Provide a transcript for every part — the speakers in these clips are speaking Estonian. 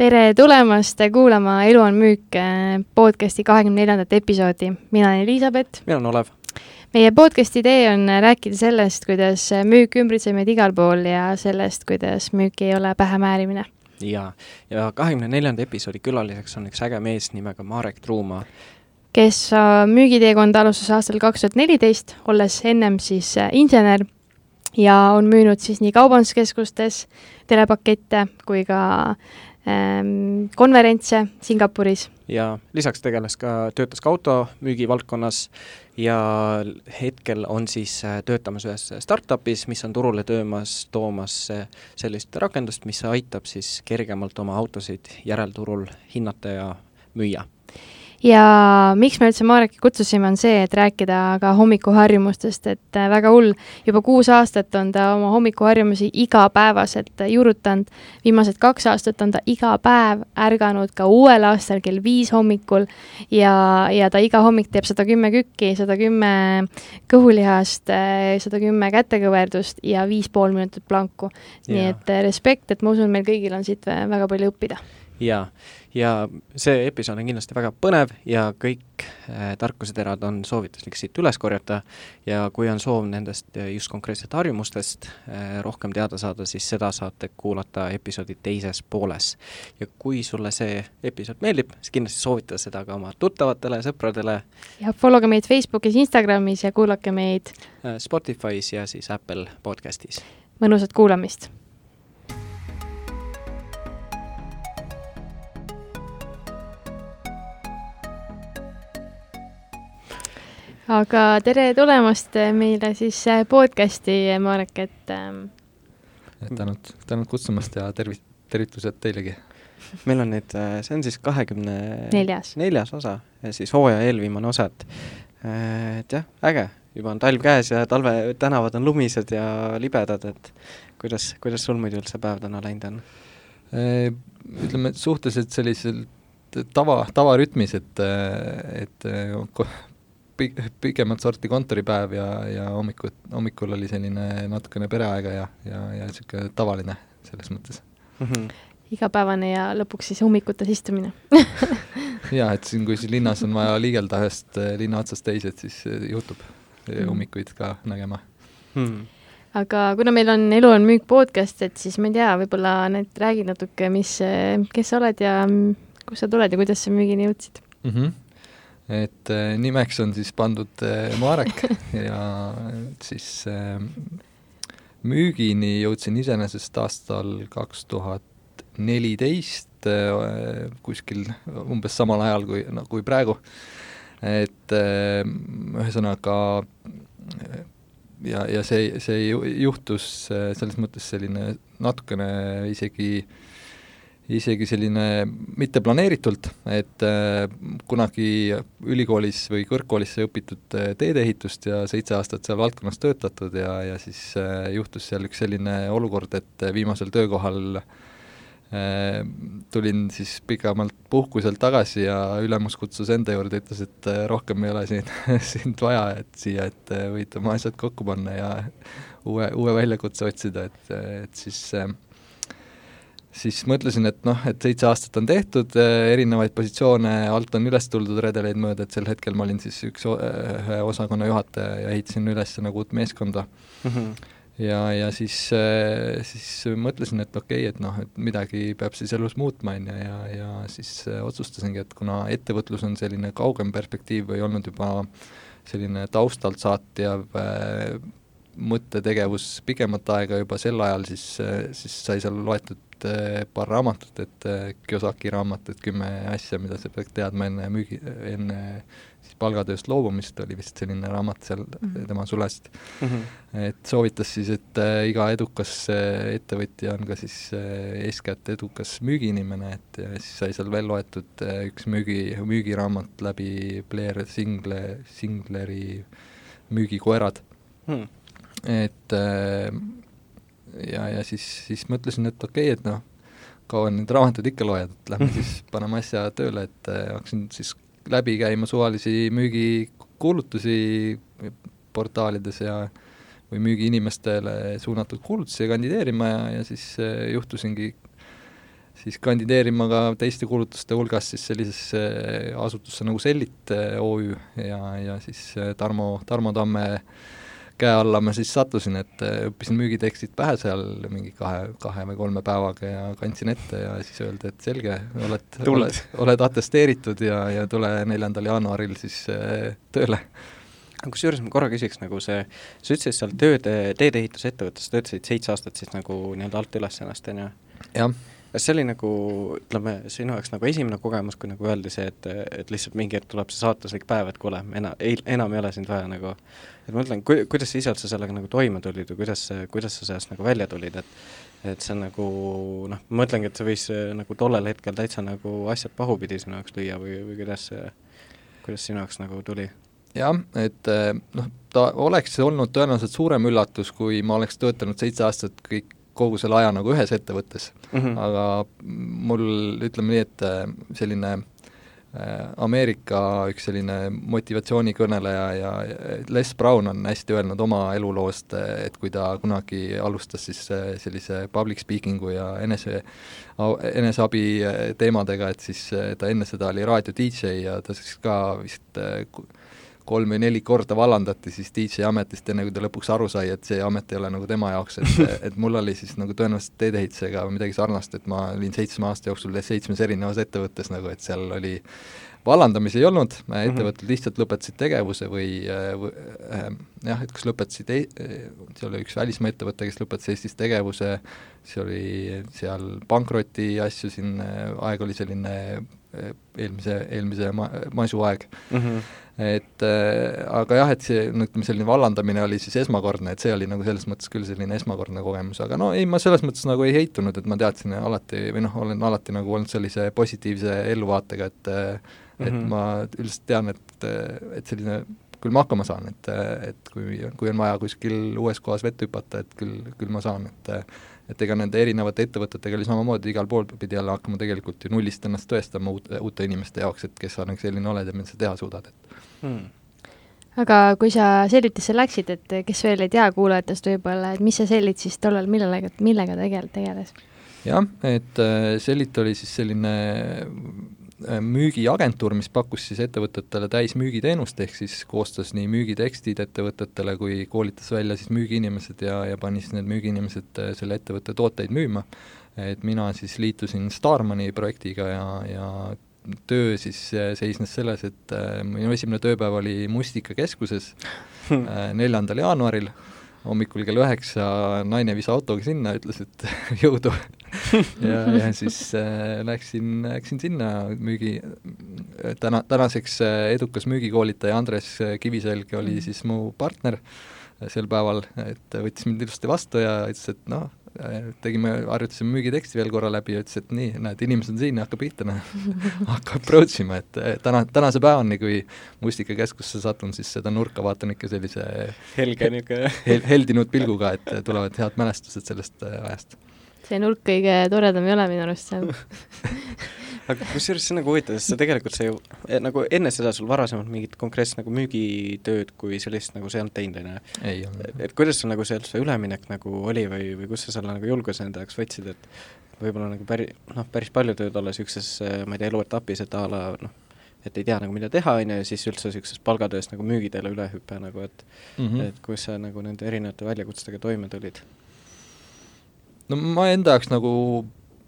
tere tulemast kuulama Elu on müük äh, podcasti kahekümne neljandat episoodi. mina olen Elizabeth. mina olen Olev. meie podcasti idee on rääkida sellest, kuidas müük ümbritseb meid igal pool ja sellest, kuidas müük ei ole pähemäärimine. ja, ja kahekümne neljanda episoodi külaliseks on üks äge mees nimega Marek Truumaa kes äh, müügiteekonda alustas aastal kaks tuhat neliteist, olles ennem siis äh, insener ja on müünud siis nii kaubanduskeskustes telepakette kui ka konverentse Singapuris. ja lisaks tegeles ka, töötas ka automüügi valdkonnas ja hetkel on siis äh, töötamas ühes startupis, mis on turule töömas, toomas sellist rakendust, mis aitab siis kergemalt oma autosid järelturul hinnata ja müüa ja miks me üldse Mareki kutsusime, on see, et rääkida ka hommikuharjumustest, et äh, väga hull, juba kuus aastat on ta oma hommikuharjumusi igapäevaselt juurutanud. viimased kaks aastat on ta iga päev ärganud ka uuel aastal kell viis hommikul ja, ja ta iga hommik teeb sada kümme kükki, sada kümme kõhulihast, äh, sada kümme kätekõverdust ja viis pool minutit planku. nii et äh, respekt, et ma usun, meil kõigil on siit väga palju õppida. Jaa ja see episood on kindlasti väga põnev ja kõik äh, tarkuseterad on soovituslik siit üles korjata ja kui on soov nendest äh, just konkreetselt harjumustest äh, rohkem teada saada, siis seda saate kuulata episoodi teises pooles. ja kui sulle see episood meeldib, siis kindlasti soovita seda ka oma tuttavatele, sõpradele. ja follow ge meid Facebookis, Instagramis ja kuulake meid äh, Spotify's ja siis Apple podcastis. mõnusat kuulamist aga tere tulemast meile siis äh, podcasti, Marek, et ähm... tänud, tänud kutsumast ja tervit-, tervitused teilegi. meil on nüüd, äh, see on siis kahekümne neljas, neljas osa ja siis hooaja eelviimane osa, et äh, et jah, äge, juba on talv käes ja talve tänavad on lumised ja libedad, et kuidas, kuidas sul muidu üldse päev täna läinud on? ütleme, suhteliselt sellisel tava, tavarütmis, et, et pikemat sorti kontoripäev ja, ja hommikul, hommikul oli selline natukene pereaega ja, ja, ja niisugune tavaline selles mõttes mm. -hmm. igapäevane ja lõpuks siis hommikutes istumine jaa, et siin, kui siin linnas on vaja liigelda ühest eh, linna otsast teise, et siis eh, juhtub mm. hommikuid ka nägema hmm aga kuna meil on Elu on müük podcast, et siis ma ei tea, võib-olla need räägid natuke, mis, kes sa oled ja kust sa tuled ja kuidas sa müügini jõudsid mm? -hmm et äh, nimeks on siis pandud äh, Marek. Ja siis äh, müügini jõudsin iseenesest aastal kaks tuhat neliteist, kuskil umbes samal ajal kui, no kui praegu, et ühesõnaga ja, ja see, see juhtus selles mõttes selline natukene isegi äh, isegi selline mitte planeeritult, et äh, kunagi ülikoolis või kõrgkoolis sai õpitud äh, teedeehitust ja seitse aastat seal valdkonnas töötatud ja, ja siis äh, juhtus seal üks selline olukord, et viimasel töökohal tulin siis pikemalt puhkuselt tagasi ja ülemus kutsus enda juurde, ütles, et rohkem ei ole siin sind vaja, et siia, et võid oma asjad kokku panna ja uue, uue väljakutse otsida, et, et siis äh, siis mõtlesin, et noh, et seitse aastat on tehtud, eh, erinevaid positsioone alt on üles tuldud redeleid mööda, et sel hetkel ma olin siis üks ühe osakonna juhataja ja ehitasin üles nagu uut meeskonda mm. -hmm. ja, ja siis, eh, siis mõtlesin, et okei okay,, et noh, et midagi peab siis elus muutma, on ju, ja, ja siis eh, otsustasingi, et kuna ettevõtlus on selline kaugem perspektiiv või olnud juba selline taustalt saatjav mõttetegevus pikemat aega juba sel ajal, siis, siis sai seal loetud ette paar raamatut, et äh, Kiyosaki raamat, et kümme asja, mida sa pead teadma enne müügi, enne siis palgatööst loobumist, oli vist selline raamat seal mm -hmm. tema sulest mm. -hmm. et soovitas siis, et äh, iga edukas ettevõtja on ka siis eeskätt edukas müügiinimene, et ja siis sai seal veel loetud üks müügi, müügiraamat läbi Blair Single, Singleri Müügikoerad hmm. et ja, ja siis, siis mõtlesin, et okei okay,, et noh, kaua neid raamatuid ikka loed, et lähme siis paneme asja tööle, et äh, hakkasin siis läbi käima suvalisi müügikuulutusi portaalides ja või müügiinimestele suunatud kuulutusi ja kandideerima ja, ja siis äh, juhtusingi siis kandideerima ka teiste kulutuste hulgas siis sellisesse asutusse nagu Sellit OÜ ja, ja siis Tarmo, Tarmo Tamme käe alla ma siis sattusin, et õppisin müügitekstid pähe seal mingi kahe, kahe või kolme päevaga ja kandsin ette ja siis öeldi, et selge, oled, oled, oled atesteeritud ja, ja tule neljandal jaanuaril siis tööle. Kusjuures ma korra küsiks nagu see, sa ütlesid seal tööde, teedeehitusettevõttes töötasid seitse aastat siis nagu nii-öelda alt üles ennast, on ju? jah kas see oli nagu, ütleme, sinu jaoks nagu esimene kogemus, kui nagu öeldi see, et, et lihtsalt mingi hetk tuleb see saatuslik päev, et kuule, enam, ei, enam ei ole sind vaja nagu, et ma mõtlen, ku-, kuidas sa ise üldse sellega nagu toime tulid või kuidas, kuidas sa sellest nagu välja tulid, et et see nagu noh, ma mõtlengi, et see võis nagu tollel hetkel täitsa nagu asjad pahupidi sinu jaoks lüüa või, või kuidas kuidas sinu jaoks nagu tuli? jah, et noh, ta oleks olnud tõenäoliselt suurem üllatus, kui ma oleks töötanud seitse aastat kõik kogu selle aja nagu ühes ettevõttes mm, -hmm. aga mul ütleme nii, et äh, selline äh, Ameerika üks selline motivatsioonikõneleja ja Les Brown on hästi öelnud oma eluloost, et kui ta kunagi alustas siis äh, sellise public speaking'u ja enese, eneseabi teemadega, et siis ta enne seda oli raadio DJ ja ta siis ka vist kolm või neli korda vallandati siis DJ ametist, enne kui ta lõpuks aru sai, et see amet ei ole nagu tema jaoks, et et mul oli siis nagu tõenäoliselt teedeehitusega midagi sarnast, et ma olin seitsme aasta jooksul seitsmes erinevas ettevõttes nagu, et seal oli vallandamisi ei olnud, mhm. ettevõtted lihtsalt lõpetasid tegevuse või, või äh, jah, et kas lõpetasid, seal oli üks välismaa ettevõte, kes lõpetas Eestis tegevuse, siis oli seal pankroti asju siin, aeg oli selline eelmise, eelmise ma-, masuaeg mm. -hmm et äh, aga jah, et see, no ütleme, selline vallandamine oli siis esmakordne, et see oli nagu selles mõttes küll selline esmakordne kogemus, aga no ei, ma selles mõttes nagu ei heitunud, et ma teadsin alati või noh, olen alati nagu olnud sellise positiivse elluvaatega, et et mm -hmm. ma üldiselt tean, et, et selline küll ma hakkama saan, et, et kui, kui on vaja kuskil uues kohas vette hüpata, et küll, küll ma saan, et et ega nende erinevate ettevõtetega oli samamoodi, igal pool pidi jälle hakkama tegelikult ju nullist ennast tõestama uute, uute inimeste jaoks, et kes sa nagu selline oled ja mida sa teha suudad, et hmm aga kui sa Sellitisse läksid, et kes veel ei tea kuulajatest võib-olla, et mis see Sellit siis tollal, millega, millega tegel-, tegeles? jah, et äh, Sellit oli siis selline müügiagentuur, mis pakkus siis ettevõtetele täismüügiteenust, ehk siis koostas nii müügitekstid ettevõtetele kui koolitas välja siis müügiinimesed ja, ja pani siis need müügiinimesed äh, selle ettevõtte tooteid müüma. et mina siis liitusin Starmani projektiga ja, ja töö siis äh, seisnes selles, et äh, minu esimene tööpäev oli Mustika keskuses äh, neljandal jaanuaril, hommikul kell üheksa naine viis autoga sinna, ütles, et jõudu ja, ja siis äh, läksin, läksin sinna müügi, täna, tänaseks edukas müügikoolitaja Andres Kiviselg oli mm. siis mu partner sel päeval, et võttis mind ilusti vastu ja ütles, et noh, tegime, harjutasime müügiteksti veel korra läbi ja ütles, et nii, näed, inimesed on siin ja hakka pihta, noh. hakka approach ima, et eh, täna, tänase päevani, kui Mustikakeskusse satun, siis seda nurka vaatan ikka sellise helge niisugune hel, heldinud pilguga, et tulevad head mälestused sellest eh, ajast. see nurk kõige toredam ei ole minu arust seal aga kusjuures see on nagu huvitav, sest sa tegelikult sa ju eh, nagu enne seda sul varasemalt mingit konkreetset nagu müügitööd kui sellist nagu sa ei olnud teinud, on ju? et kuidas sul nagu see, see üleminek nagu oli või, või kust sa selle nagu julguse enda jaoks võtsid, et võib-olla nagu päri-, noh, päris palju tööd olla niisuguses, eh, ma ei tea, eluetapis, et a la noh, et ei tea nagu, mida teha, on ju, ja siis üldse niisugusest palgatööst nagu müügiteele ülehüpe nagu, et mm -hmm. et kuidas sa nagu nende erinevate väljakutsetega toime tulid? no ma enda jaoks nagu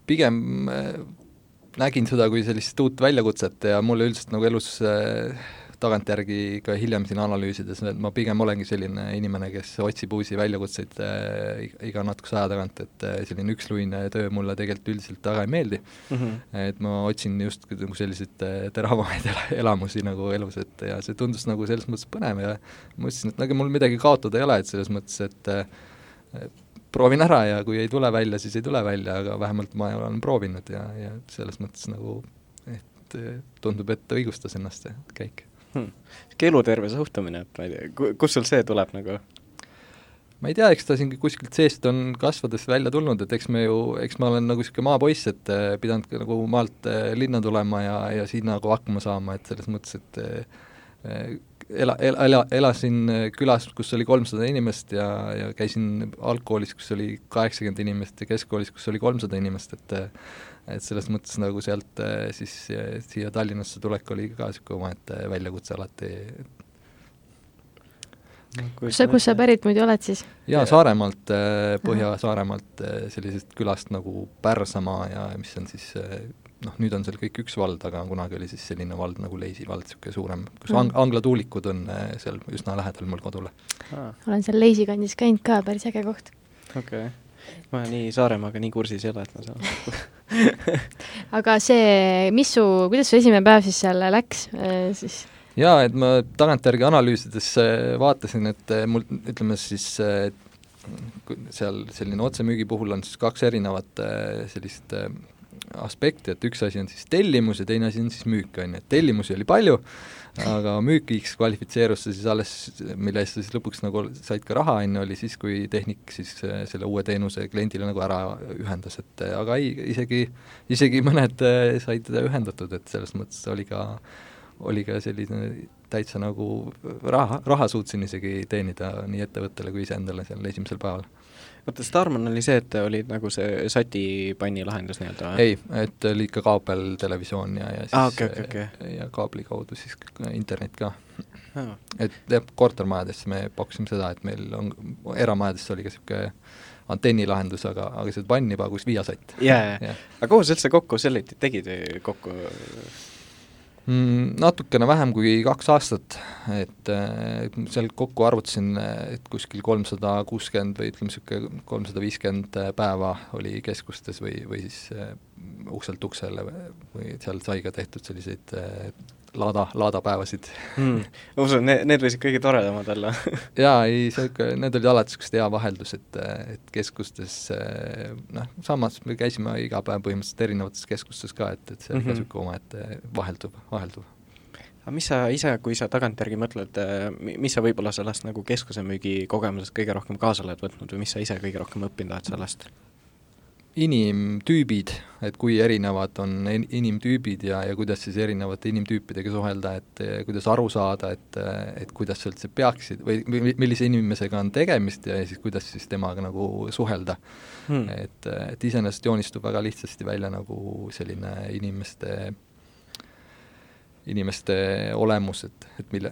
pigem eh, nägin seda kui sellist uut väljakutset ja mulle üldiselt nagu elus äh, tagantjärgi ka hiljem siin analüüsides, et ma pigem olengi selline inimene, kes otsib uusi väljakutseid äh, iga natukese aja tagant, et äh, selline üksluine töö mulle tegelikult üldiselt väga ei meeldi mm. -hmm. et ma otsin just nagu selliseid äh, teravamaid elamusi nagu elus, et ja see tundus nagu selles mõttes põnev ja mõtlesin, et ega mul midagi kaotada ei ole, et selles mõttes, et äh, proovin ära ja kui ei tule välja, siis ei tule välja, aga vähemalt ma olen proovinud ja, ja selles mõttes nagu et tundub, et õigustas ennast see käik hmm.. eluterve suhtumine, et ma ei tea, kust sul see tuleb nagu? ma ei tea, eks ta siin kuskilt seest on kasvades välja tulnud, et eks me ju, eks ma olen nagu niisugune maapoiss, et äh, pidanud nagu maalt äh, linna tulema ja, ja siin nagu hakkama saama, et selles mõttes, et ela, ela, ela, elasin külas, kus oli kolmsada inimest ja, ja käisin algkoolis, kus oli kaheksakümmend inimest ja keskkoolis, kus oli kolmsada inimest, et et selles mõttes nagu sealt siis siia Tallinnasse tulek oli ka niisugune omaette väljakutse alati. kus sa, kus sa pärit muidu oled siis? jaa, Saaremaalt, Põhja-Saaremaalt, sellisest külast nagu Pärsamaa ja mis on siis noh, nüüd on seal kõik üks vald, aga kunagi oli siis selline vald nagu Leisi vald, niisugune suurem, kus ang-, anglatuulikud on äh, seal üsna lähedal mul kodule ah.. olen seal Leisi kandis käinud ka, päris äge koht. okei okay. ma nii Saaremaaga nii kursis ei ole, et ma seal aga see, mis su, kuidas su esimene päev siis seal läks äh, siis? jaa, et ma tagantjärgi analüüsides äh, vaatasin, et mul ütleme siis seal selline otsemüügi puhul on siis kaks erinevat sellist aspekti, et üks asi on siis tellimus ja teine asi on siis müük, on ju, et tellimusi oli palju, aga müügiks kvalifitseerus see siis alles, mille eest sa siis lõpuks nagu said ka raha, on ju, oli siis, kui tehnik siis äh, selle uue teenuse kliendile nagu ära ühendas, et äh, aga ei, isegi, isegi mõned äh, said ühendatud, et selles mõttes oli ka, oli ka selline täitsa nagu raha, raha suutsin isegi teenida nii ettevõttele kui iseendale seal esimesel päeval vaata, Starman oli see, et oli nagu see satipanni lahendus nii-öelda? ei, et oli ikka kaabeltelevisioon ja, ja siis ah, okay, okay, okay. ja kaabli kaudu siis internet ka ah.. et jah, kortermajadesse me pakkusime seda, et meil on, eramajadesse oli ka niisugune antennilahendus, aga, aga seda panni pagus Viasat. jaa, jaa. aga kuhu sa üldse kokku selle tegid kokku mm,? Natukene vähem kui kaks aastat, et äh, seal kokku arvutasin, et kuskil kolmsada kuuskümmend või ütleme, niisugune kolmsada viiskümmend päeva oli keskustes või, või siis äh, ukselt uksele või seal sai ka tehtud selliseid äh, laada, laadapäevasid mm.. ma usun, need, need võisid kõige toredamad olla jaa, ei, see ikka, need olid alati niisugused hea vaheldus, et, et keskustes noh, samas me käisime iga päev põhimõtteliselt erinevates keskustes ka, et, et see oli mm -hmm. ka niisugune omaette vahelduv, vahelduv. aga mis sa ise, kui sa tagantjärgi mõtled, mis sa võib-olla sellest nagu keskusemüügi kogemusest kõige rohkem kaasa oled võtnud või mis sa ise kõige rohkem õppinud oled sellest? Inimtüübid, et kui erinevad on inimtüübid ja, ja kuidas siis erinevate inimtüüpidega suhelda, et kuidas aru saada, et, et kuidas sa üldse peaksid või millise inimesega on tegemist ja siis kuidas siis temaga nagu suhelda. Hmm.. et, et iseenesest joonistub väga lihtsasti välja nagu selline inimeste inimeste olemus, et, et mille,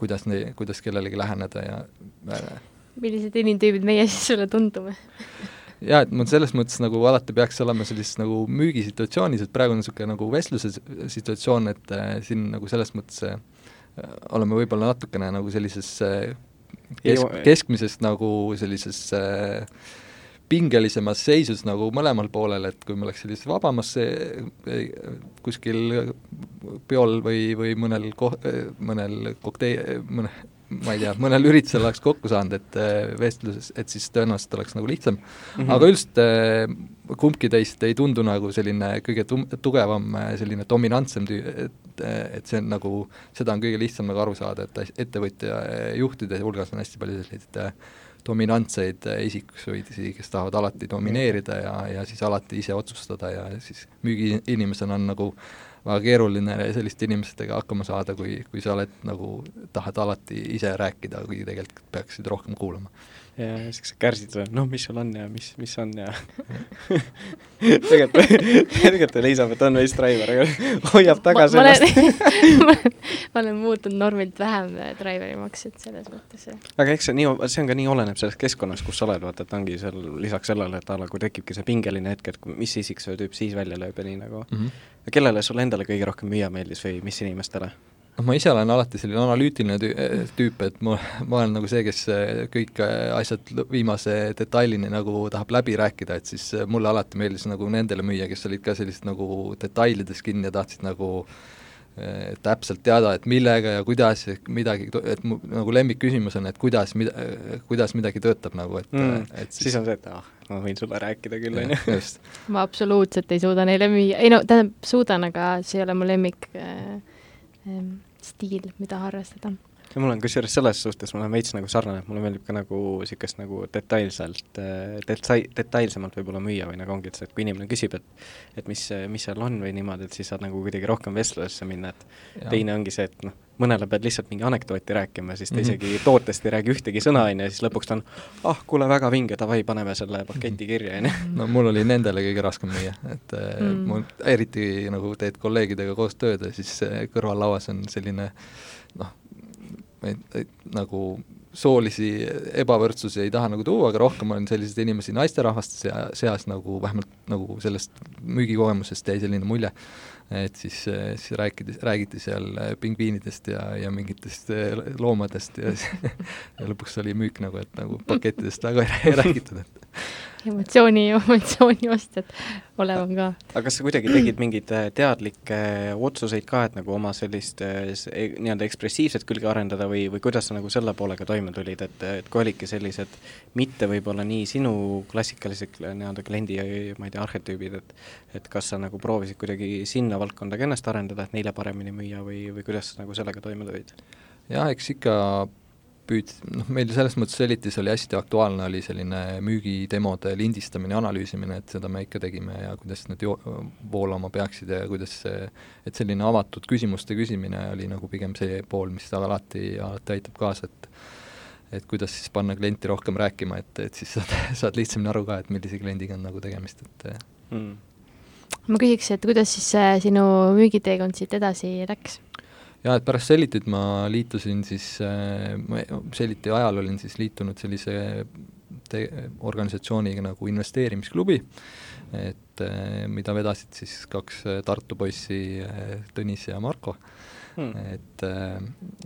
kuidas ne-, kuidas kellelegi läheneda ja millised inimtüübid meie siis sulle tundume jaa, et mul selles mõttes nagu alati peaks olema sellises nagu müügisituatsioonis, et praegu on niisugune nagu vestluse situatsioon, et äh, siin nagu selles mõttes äh, oleme võib-olla natukene nagu sellises äh, kesk, keskmisest nagu sellises äh, pingelisemas seisus nagu mõlemal poolel, et kui me oleks sellises vabamas kuskil peol või, või mõnel ko-, mõnel koktei-, mõne, ma ei tea, mõnel üritusel oleks kokku saanud, et äh, vestluses, et siis tõenäoliselt oleks nagu lihtsam mm. -hmm. aga üldiselt äh, kumbki teist ei tundu nagu selline kõige tum-, tugevam äh, selline dominantsem tüü-, et, et see on nagu, seda on kõige lihtsam nagu aru saada, et ettevõtja juhtide hulgas on hästi palju selliseid dominantseid isikusuidi, kes tahavad alati domineerida ja, ja siis alati ise otsustada ja siis müügiinimesena on nagu väga keeruline selliste inimestega hakkama saada, kui, kui sa oled nagu, tahad alati ise rääkida, kuigi tegelikult peaksid rohkem kuulama ja siuksed kärsitud, noh, mis sul on ja mis, mis on ja tegelikult, tegelikult Elizabeth on veits driver, aga hoiab tagasi ennast ma olen muutunud normilt vähem driverimaks, et selles mõttes. aga eks see nii, see on ka nii, oleneb sellest keskkonnast, kus sa oled, vaata, et ongi seal lisaks sellele, et a la kui tekibki see pingeline hetk, et mis isik see tüüp siis välja lööb ja nii nagu mm. -hmm. kellele sulle endale kõige rohkem müüa meeldis või mis inimestele? Noh, ma ise olen alati selline analüütiline tüüp, et ma, ma olen nagu see, kes äh, kõik äh, asjad viimase detailini nagu tahab läbi rääkida, et siis äh, mulle alati meeldis nagu nendele müüa, kes olid ka sellised nagu detailides kinni ja tahtsid nagu äh, täpselt teada, et millega ja kuidas midagi, et mu nagu lemmikküsimus on, et kuidas, mida, kuidas midagi töötab nagu, et mm, et siis, siis on see, et ah, ma võin sulle rääkida küll, on ju. ma absoluutselt ei suuda neile müüa, ei no tähendab, suudan, aga see ei ole mu lemmik äh, stiil, mida harrastada. Ja mul on kusjuures selles suhtes, mul on veits nagu sarnane, et mulle meeldib ka nagu niisugust nagu detailselt, detail, detailsemalt võib-olla müüa või nagu ongi, et see, et kui inimene küsib, et et mis, mis seal on või niimoodi, et siis saad nagu kuidagi rohkem vestlusesse minna, et ja. teine ongi see, et noh, mõnele pead lihtsalt mingi anekdooti rääkima, siis ta mm -hmm. isegi tootest ei räägi ühtegi sõna, on ju, ja siis lõpuks ta on ah, kuule, väga vinge, davai, paneme selle paketi kirja, on ju. no mul oli nendele kõige raskem müüa, et mm. mul eriti nagu teed kolleegidega koos tööd ja siis kõrvallauas on selline noh, nagu soolisi ebavõrdsusi ei taha nagu tuua, aga rohkem on selliseid inimesi naisterahvaste sea, seas nagu vähemalt nagu sellest müügikogemusest jäi selline mulje, et siis, siis rääkida, räägiti seal pingviinidest ja, ja mingitest loomadest ja, ja lõpuks oli müük nagu, et nagu pakettidest väga ei räägitud, et emotsiooni, emotsiooni ostjad olema ka. aga kas sa kuidagi tegid mingeid äh, teadlikke otsuseid ka, et nagu oma sellist äh, e, nii-öelda ekspressiivset külge arendada või, või kuidas sa nagu selle poolega toime tulid, et, et kui olidki sellised mitte võib-olla nii sinu klassikalised nii-öelda kliendi, ma ei tea, arhetüübid, et et kas sa nagu proovisid kuidagi sinna valdkonda ka ennast arendada, et neile paremini müüa või, või kuidas sa nagu sellega toime tulid? jah, eks ikka püüd-, noh, meil selles mõttes Elitis oli hästi aktuaalne, oli selline müügidemode lindistamine, analüüsimine, et seda me ikka tegime ja kuidas need jo-, voolama peaksid ja kuidas see, et selline avatud küsimuste küsimine oli nagu pigem see pool, mis alati, alati aitab kaasa, et et kuidas siis panna klienti rohkem rääkima, et, et siis saad, saad lihtsamini aru ka, et millise kliendiga on nagu tegemist, et mm. ma küsiks, et kuidas siis sinu müügiteekond siit edasi läks? Jaa, et pärast Sellitit ma liitusin siis äh,, ma Selliti ajal olin siis liitunud sellise te-, organisatsiooniga nagu investeerimisklubi, et äh, mida vedasid siis kaks äh, Tartu poissi Tõnis ja Marko. Hmm., et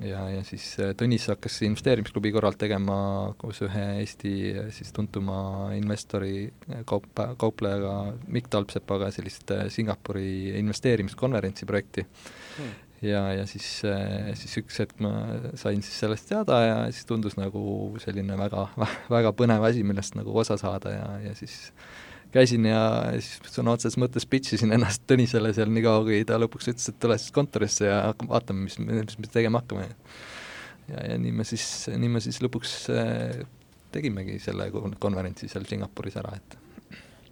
ja, ja siis Tõnis hakkas investeerimisklubi korral tegema koos ühe Eesti siis tuntuma investori kaup, kauplejaga Mikk Talpsepaga sellist Singapuri investeerimiskonverentsi projekti. Hmm ja, ja siis, äh, siis üks hetk ma sain siis sellest teada ja siis tundus nagu selline väga, väga põnev asi, millest nagu osa saada ja, ja siis käisin ja siis sõna otseses mõttes pitch isin ennast Tõnisele seal nii kaua, kui ta lõpuks ütles, et tule siis kontorisse ja vaatame, mis, mis me tegema hakkame. ja, ja nii me siis, nii me siis lõpuks äh, tegimegi selle konverentsi seal Singapuris ära, et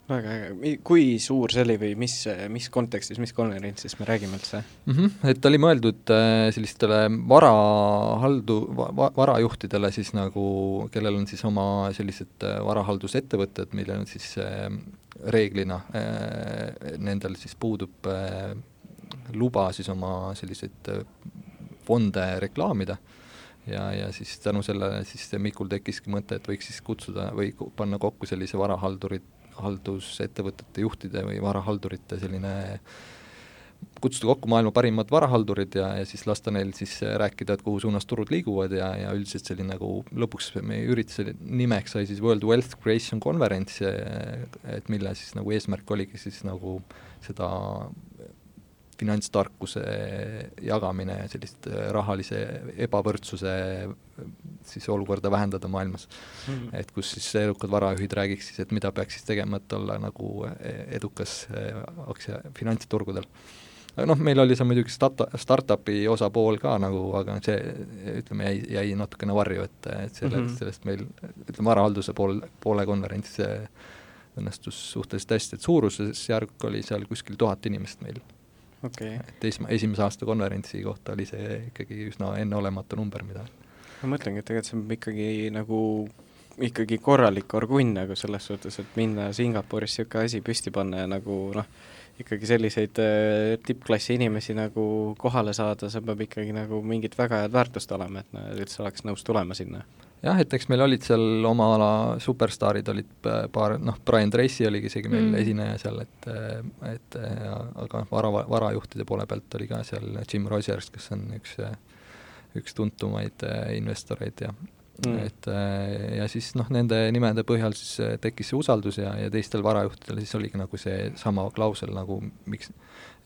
väga äge, kui suur see oli või mis, mis kontekstis, mis konverentsist me räägime üldse mm? -hmm. et ta oli mõeldud äh, sellistele varahaldu- va,, varajuhtidele siis nagu, kellel on siis oma sellised äh, varahaldusettevõtted, millel on siis äh, reeglina nendel siis puudub luba siis oma selliseid fonde reklaamida ja, ja siis tänu sellele siis Mikul tekkiski mõte, et võiks siis kutsuda või panna kokku sellise varahaldurit haldusettevõtete juhtide või varahaldurite selline kutsuda kokku maailma parimad varahaldurid ja, ja siis lasta neil siis rääkida, et kuhu suunas turud liiguvad ja, ja üldiselt selline nagu lõpuks meie ürituse nimeks sai siis World Wealth Creation Conference, et mille siis nagu eesmärk oligi siis nagu seda finantstarkuse jagamine ja sellist rahalise ebavõrdsuse siis olukorda vähendada maailmas mm. -hmm. et kus siis edukad varajuhid räägiks siis, et mida peaks siis tegema, et olla nagu äh, edukas äh, aktsia, finantsturgudel. aga noh, meil oli seal muidugi start-, startup'i osapool ka nagu, aga see ütleme, jäi, jäi natukene varju, et, et selle mm, -hmm. sellest meil ütleme, varahalduse pool, poole konverents õnnestus suhteliselt hästi, et suurusjärk oli seal kuskil tuhat inimest meil okay.. et esma-, esimese aasta konverentsi kohta oli see ikkagi üsna enneolematu number, mida ma mõtlengi, et tegelikult see on ikkagi nagu ikkagi korralik orgunn nagu selles suhtes, et minna Singapuris niisugune asi püsti panna ja nagu noh, ikkagi selliseid äh, tippklassi inimesi nagu kohale saada, see peab ikkagi nagu mingit väga head väärtust olema, et no üldse oleks nõus tulema sinna jah, et eks meil olid seal oma ala superstaarid olid paar, noh, Brian Tracy oligi isegi meil mm. esineja seal, et et aga vara, varajuhtide poole pealt oli ka seal Jim Rogers, kes on üks, üks tuntumaid investoreid ja mm. et ja siis noh, nende nimede põhjal siis tekkis see usaldus ja, ja teistel varajuhtidel siis oligi nagu see sama klausel nagu miks,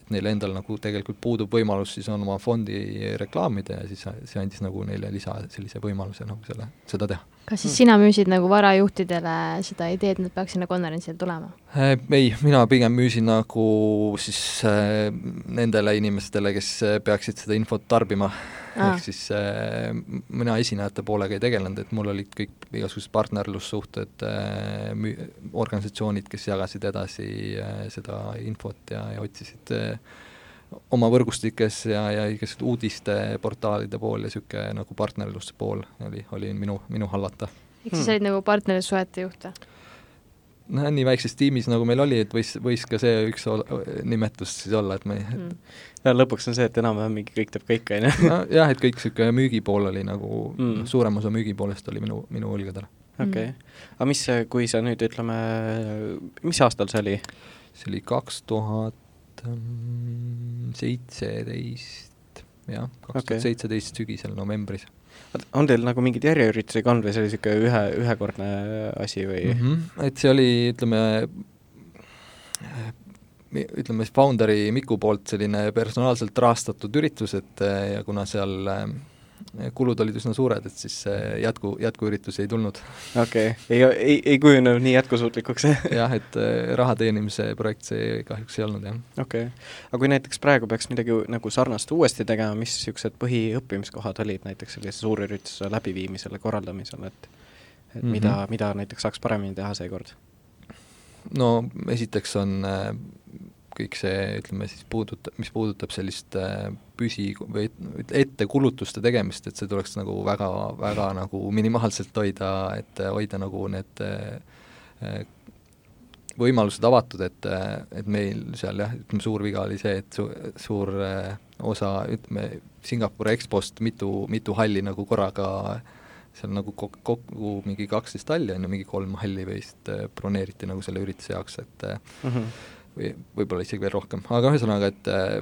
et neil endal nagu tegelikult puudub võimalus siis oma fondi reklaamida ja siis see andis nagu neile lisa sellise võimaluse nagu selle, seda teha. Kas siis sina müüsid nagu varajuhtidele seda ideed, et nad peaks sinna konverentsile tulema? Äh, ei, mina pigem müüsin nagu siis äh, nendele inimestele, kes peaksid seda infot tarbima. Ehk siis äh, mina esinejate poolega ei tegelenud, et mul olid kõik igasugused partnerlussuhted äh,, organisatsioonid, kes jagasid edasi seda infot ja, ja otsisid oma võrgustikes ja, ja igasugused uudisteportaalide pool ja niisugune nagu partnerluse pool oli, oli minu, minu hallata. ehk siis sa olid nagu partnerlussuhete juht või? noh, nii väikses tiimis, nagu meil oli, et võis, võis ka see üks nimetus siis olla, et me ei mm. ja lõpuks on see, et enam-vähem mingi kõik teeb kõike, on ju? jah, et kõik niisugune müügipool oli nagu mm., suurem osa müügipoolest oli minu, minu õlgadel. okei okay. mm., aga mis, kui sa nüüd ütleme, mis aastal see oli? see oli kaks tuhat seitseteist, jah, kaks tuhat seitseteist sügisel novembris on teil nagu mingeid järjeüritusi ka olnud või see oli niisugune ühe, ühekordne asi või mm? -hmm. et see oli, ütleme, ütleme Founderi Miku poolt selline personaalselt rahastatud üritus, et ja kuna seal äh, kulud olid üsna suured, et siis jätku, jätkuüritusi ei tulnud. okei okay., ei, ei, ei kujunenud nii jätkusuutlikuks jah, et äh, raha teenimise projekt see kahjuks ei olnud, jah. okei okay., aga kui näiteks praegu peaks midagi nagu sarnast uuesti tegema, mis niisugused põhiõppimiskohad olid näiteks sellise suurürituse läbiviimisel ja korraldamisel, et et mm -hmm. mida, mida näiteks saaks paremini teha seekord? no esiteks on äh, kõik see, ütleme siis puudutab, mis puudutab sellist äh, püsi- või ettekulutuste tegemist, et see tuleks nagu väga, väga nagu minimaalselt hoida, et hoida nagu need äh, võimalused avatud, et, et meil seal jah, ütleme suur viga oli see, et su-, suur äh, osa, ütleme, Singapuri EXPO-st mitu, mitu halli nagu korraga seal nagu kokku, kokku mingi kaksteist halli on ju, mingi kolm halli vist broneeriti nagu selle ürituse jaoks, et mm -hmm või võib-olla isegi veel rohkem, aga ühesõnaga, et äh,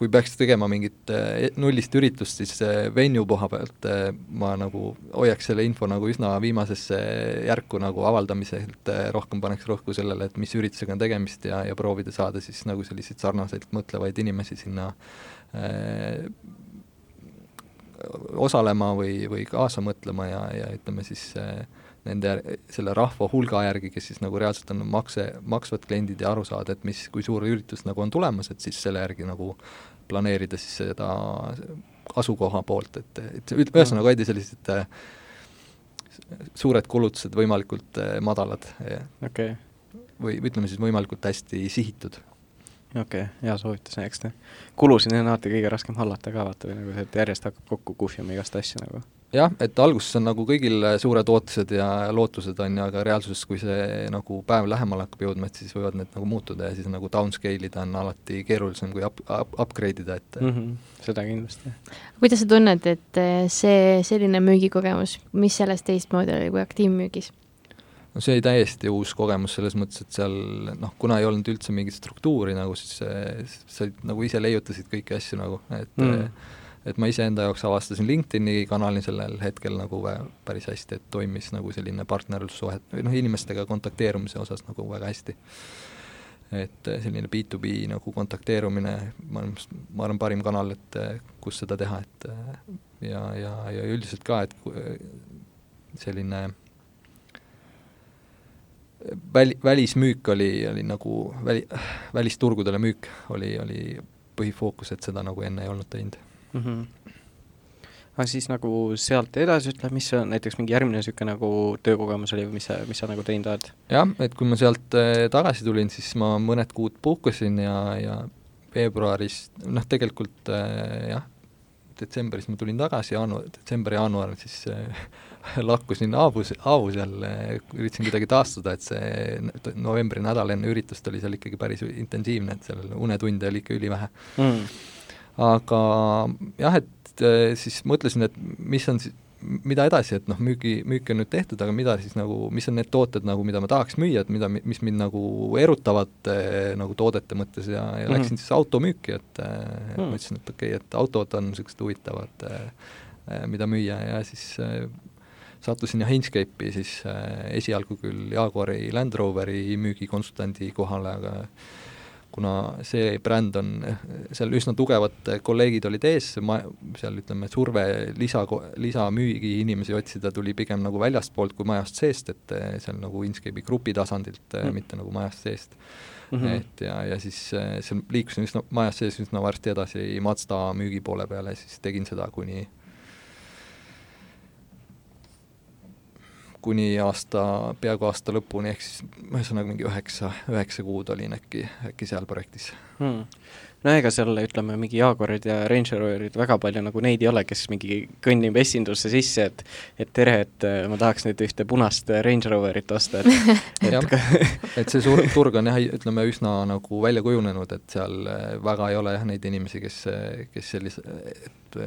kui peaks tegema mingit äh, nullist üritust, siis äh, venue koha pealt ma nagu hoiaks selle info nagu üsna viimasesse järku nagu avaldamiselt, rohkem paneks rõhku sellele, et mis üritusega on tegemist ja, ja proovida saada siis nagu selliseid sarnaseid mõtlevaid inimesi sinna äh, osalema või, või kaasa mõtlema ja, ja ütleme siis äh, nende, selle rahva hulga järgi, kes siis nagu reaalselt on makse, maksvad kliendid ja aru saada, et mis, kui suur üritus nagu on tulemas, et siis selle järgi nagu planeerida siis seda asukoha poolt, et, et ühesõnaga hoida sellised äh, suured kulutused võimalikult äh, madalad okay. või ütleme siis võimalikult hästi sihitud. Okei okay,, hea soovitus, eks ta, kulusid on alati kõige raskem hallata ka vaata või nagu see, et järjest hakkab kokku kuhjuma igast asju nagu jah, et alguses on nagu kõigil suured ootused ja lootused, on ju, aga reaalsuses, kui see nagu päev lähemale hakkab jõudma, et siis võivad need nagu muutuda ja siis nagu downscale ida on alati keerulisem kui up, up, upgrade ida, et mm -hmm, seda kindlasti. kuidas sa tunned, et eh, see selline müügikogemus, mis sellest teistmoodi oli kui aktiivmüügis? no see oli täiesti uus kogemus selles mõttes, et seal noh, kuna ei olnud üldse mingit struktuuri nagu, siis sa nagu ise leiutasid kõiki asju nagu, et mm et ma iseenda jaoks avastasin LinkedIni kanali sellel hetkel nagu päris hästi, et toimis nagu selline partnerlussuhet või noh, inimestega kontakteerumise osas nagu väga hästi. et selline B2B nagu kontakteerumine, ma arvan, ma arvan, parim kanal, et kus seda teha, et ja, ja, ja üldiselt ka, et selline väli, välismüük oli, oli nagu väli, välisturgudele müük oli, oli põhifookus, et seda nagu enne ei olnud teinud mm. -hmm. aga siis nagu sealt edasi ütle, mis on näiteks mingi järgmine niisugune nagu töökogemus oli või mis sa, mis sa nagu teinud oled? jah, et kui ma sealt äh, tagasi tulin, siis ma mõned kuud puhkasin ja, ja veebruaris, noh tegelikult äh, jah, detsembris ma tulin tagasi, jaanuar, detsember-jaanuar siis äh, lakkusin Aavus, Aavus jälle, üritasin kuidagi taastuda, et see novembri nädal enne üritust oli seal ikkagi päris intensiivne, et seal unetunde oli ikka ülivähe mm aga jah, et äh, siis mõtlesin, et mis on siis, mida edasi, et noh, müügi, müük on nüüd tehtud, aga mida siis nagu, mis on need tooted nagu, mida ma tahaks müüa, et mida, mis mind nagu erutavad äh, nagu toodete mõttes ja, ja mm -hmm. läksin siis automüüki, et äh, mm -hmm. mõtlesin, et okei okay,, et autod on niisugused huvitavad mida müüa ja siis sattusin jah Inkscape'i siis esialgu küll Jaguari Land Roveri müügikonsultandi kohale, aga kuna see bränd on, seal üsna tugevad kolleegid olid ees, ma, seal ütleme, surve lisa, lisamüügi inimesi otsida tuli pigem nagu väljastpoolt kui majast seest, et eh, seal nagu Inkscape'i grupi tasandilt mm., mitte nagu majast seest mm. -hmm. et ja, ja siis eh, seal liikusin üsna, majas sees üsna varsti edasi Mazda müügi poole peale, siis tegin seda kuni kuni aasta, peaaegu aasta lõpuni, ehk siis ühesõnaga mingi üheksa, üheksa kuud olin äkki, äkki seal projektis. Hmm. No ega seal ütleme, mingi Jaaguarid ja Range Roverid väga palju nagu neid ei ole, kes mingi kõnnib esindusse sisse, et et tere, et äh, ma tahaks nüüd ühte punast Range Roverit osta, et et jah, et see suur turg on jah, ütleme üsna nagu välja kujunenud, et seal äh, väga ei ole jah neid inimesi, kes, kes sellise, et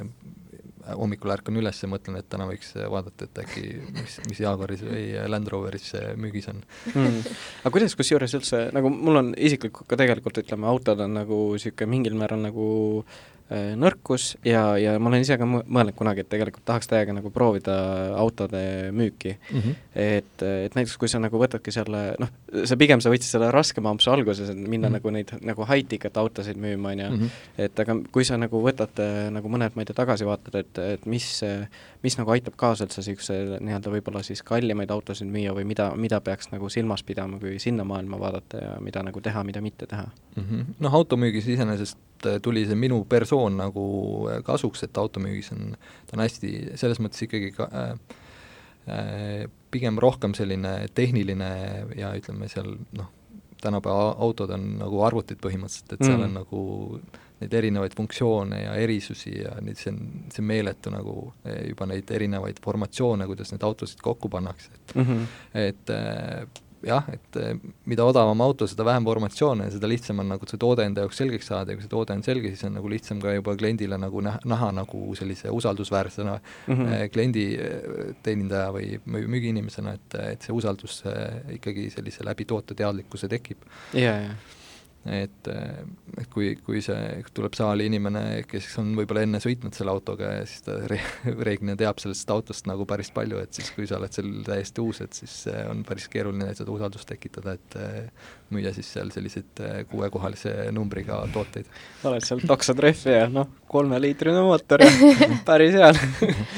hommikul ärkan üles ja mõtlen, et täna võiks vaadata, et äkki mis, mis Jaguaris või Land Roveris müügis on. Mm.. aga kuidas kusjuures üldse, nagu mul on isiklikult ka tegelikult ütleme, autod on nagu niisugune mingil määral nagu Äh, nõrkus ja, ja ma olen ise ka mõelnud kunagi, et tegelikult tahaks täiega nagu proovida autode müüki mm. -hmm. et, et näiteks kui sa nagu võtadki selle, noh, sa pigem, sa võtsid selle raskema ampsu alguses, et minna mm -hmm. nagu neid nagu high-ticket autosid müüma, on ju, mhm. et aga kui sa nagu võtad äh, nagu mõned, ma ei tea, tagasivaated, et, et mis, mis nagu aitab kaasa üldse niisuguse nii-öelda võib-olla siis kallimaid autosid müüa või mida, mida peaks nagu silmas pidama, kui sinna maailma vaadata ja mida nagu teha, mida mitte teha mm? -hmm. noh, automüügis iseenesest äh, tuli see minu persoon nagu äh, kasuks, et automüügis on, ta on hästi, selles mõttes ikkagi ka äh, pigem rohkem selline tehniline ja ütleme seal noh, tänapäeva autod on nagu arvutid põhimõtteliselt, et seal mm. on nagu neid erinevaid funktsioone ja erisusi ja nüüd see on, see on meeletu nagu eh, juba neid erinevaid formatsioone, kuidas neid autosid kokku pannakse, et mm -hmm. et jah, et eh, mida odavam auto, seda vähem formatsioone ja seda lihtsam on nagu see toode enda jaoks selgeks saada ja kui see toode on selge, siis on nagu lihtsam ka juba kliendile nagu näha, näha nagu sellise usaldusväärsena mm -hmm. kliendi eh, teenindaja või müügiinimesena, et, et see usaldus ikkagi sellise läbi tooteteadlikkuse tekib. jaa, jaa et, et kui, kui see tuleb saali inimene, kes on võib-olla enne sõitnud selle autoga ja siis ta re-, reeglina teab sellest autost nagu päris palju, et siis kui sa oled seal täiesti uus, et siis on päris keeruline seda usaldust tekitada, et eh, müüa siis seal selliseid eh, kuuekohalise numbriga tooteid. oled seal taksotrehvi ja noh, kolmeliitrine mootor ja päris hea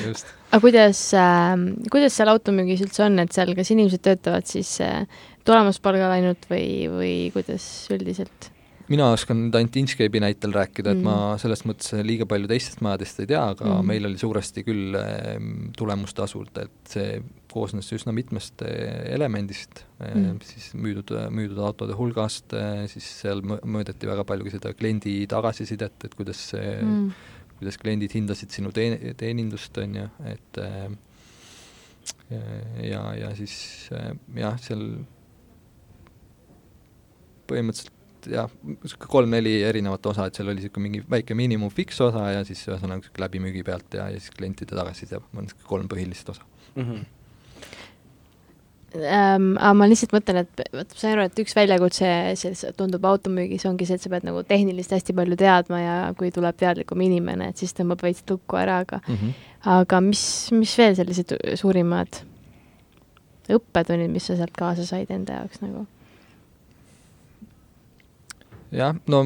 just. aga kuidas äh,, kuidas seal automüügis üldse on, et seal kas inimesed töötavad siis äh, tulemuspalgal ainult või, või kuidas üldiselt? mina oskan nüüd ainult Inkscape'i näitel rääkida, et mm. ma selles mõttes liiga palju teistest majadest ei tea, aga mm. meil oli suuresti küll tulemustasult, et see koosnes üsna mitmest eh, elemendist ehm, mm., siis müüdud, müüdud autode hulgast, eh, siis seal mõõdeti väga palju ka seda kliendi tagasisidet, et kuidas see mm., kuidas kliendid hindasid sinu teen-, teenindust, on ju, et ja, ja siis jah, seal põhimõtteliselt jah, niisugune kolm-neli erinevat osa, et seal oli niisugune mingi väike miinimum fiksosa ja siis ühesõnaga niisugune läbimüügi pealt ja, ja siis klientide tagasiside, on niisugune kolm põhilist osa mm. -hmm ähm,. aga ma lihtsalt mõtlen, et vot ma sain aru, et üks väljakutse, see tundub automüügis ongi see, et sa pead nagu tehnilist hästi palju teadma ja kui tuleb teadlikum inimene, et siis tõmbab veits lukku ära, aga mm -hmm. aga mis, mis veel sellised suurimad õppetunnid, mis sa sealt kaasa said enda jaoks nagu? Jah, no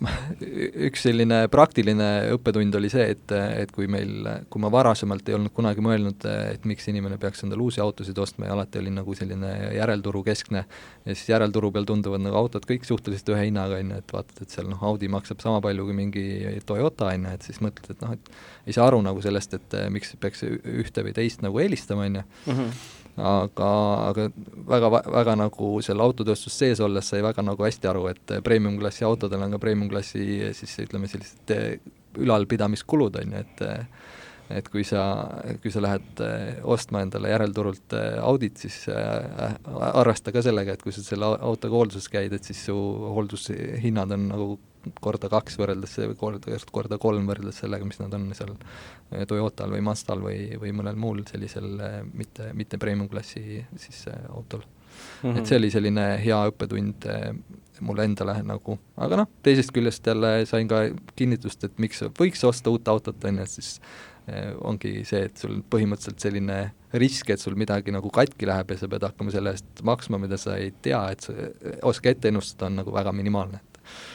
üks selline praktiline õppetund oli see, et, et kui meil, kui ma varasemalt ei olnud kunagi mõelnud, et miks inimene peaks endale uusi autosid ostma ja alati oli nagu selline järelturu keskne, ja siis järelturu peal tunduvad nagu autod kõik suhteliselt ühe hinnaga, on ju, et vaatad, et seal noh, Audi maksab sama palju kui mingi Toyota, on ju, et siis mõtled, et noh, et ei saa aru nagu sellest, et miks peaks ühte või teist nagu eelistama, on ju. Mhm aga, aga väga, väga nagu selle autotööstus sees olles sai väga nagu hästi aru, et premium-klassi autodel on ka premium-klassi siis ütleme, sellised eh, ülalpidamiskulud, on ju, et et kui sa, kui sa lähed eh, ostma endale järelturult eh, Audit, siis arvesta ka sellega, et kui sa selle autoga hoolduses käid, et siis su hooldushinnad on nagu korda kaks võrreldes, korda, korda kolm võrreldes sellega, mis nad on seal eh, Toyotal või Mazdal või, või mõnel muul sellisel eh, mitte, mitte premium-klassi siis eh, autol mm. -hmm. et see oli selline hea õppetund mulle endale nagu, aga noh, teisest küljest jälle sain ka kinnitust, et miks võiks osta uut autot, on ju, et siis ongi see, et sul põhimõtteliselt selline risk, et sul midagi nagu katki läheb ja sa pead hakkama selle eest maksma, mida sa ei tea, et sa oska ette ennustada, on nagu väga minimaalne,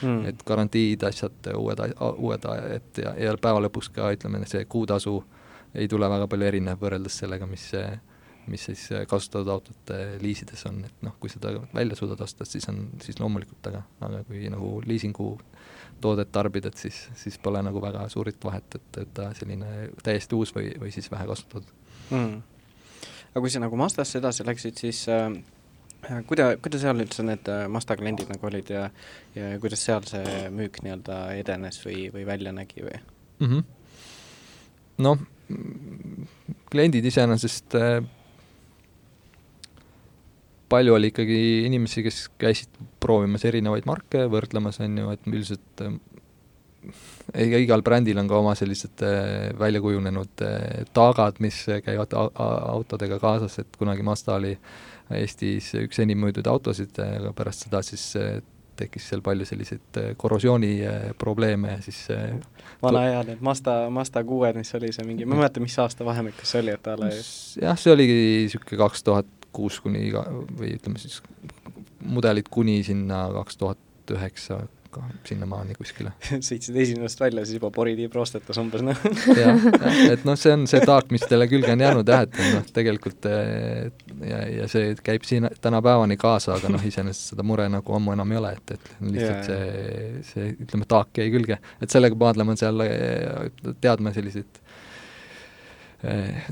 mm. et garantiid, asjad, uued, uued, et ja, ja päeva lõpuks ka ütleme, see kuutasu ei tule väga palju erinev võrreldes sellega, mis see mis siis kasutatud autode liisides on, et noh, kui seda välja suudad osta, siis on, siis loomulikult, aga, aga kui nagu liisingu toodet tarbid, et siis, siis pole nagu väga suurit vahet, et, et ta selline täiesti uus või, või siis vähe kasutatud. Mm. Aga kui sa nagu Mazdasse edasi läksid, siis äh, kuida-, kuidas seal üldse need äh, Mazda kliendid nagu olid ja ja kuidas seal see müük nii-öelda edenes või, või välja nägi või mm -hmm.? noh, kliendid iseenesest äh, palju oli ikkagi inimesi, kes käisid proovimas erinevaid marke, võrdlemas, on ju, et üldiselt äh, igal brändil on ka oma sellised äh, välja kujunenud äh, taagad, mis käivad autodega kaasas, et kunagi Mazda oli Eestis üks enim müüdud autosid, aga pärast seda siis äh, tekkis seal palju selliseid korrosiooniprobleeme ja siis vana hea need Mazda, Mazda kuued, mis oli see mingi, ma ei mäleta, mis aastavahemikus see oli, et ta oli jah, see oligi niisugune kaks tuhat kuus kuni iga, või ütleme siis mudelid kuni sinna kaks tuhat üheksa aga sinnamaani kuskile sõitsid esimesest välja, siis juba poritiib roostetas umbes, noh. jah, et noh, see on see taak, mis teile külge on jäänud jah, et noh, tegelikult eh, ja, ja see käib siin tänapäevani kaasa, aga noh, iseenesest seda mure nagu ammu enam ei ole, et, et lihtsalt yeah. see, see ütleme, taak jäi külge, et sellega maadlema seal eh, teadma selliseid eh,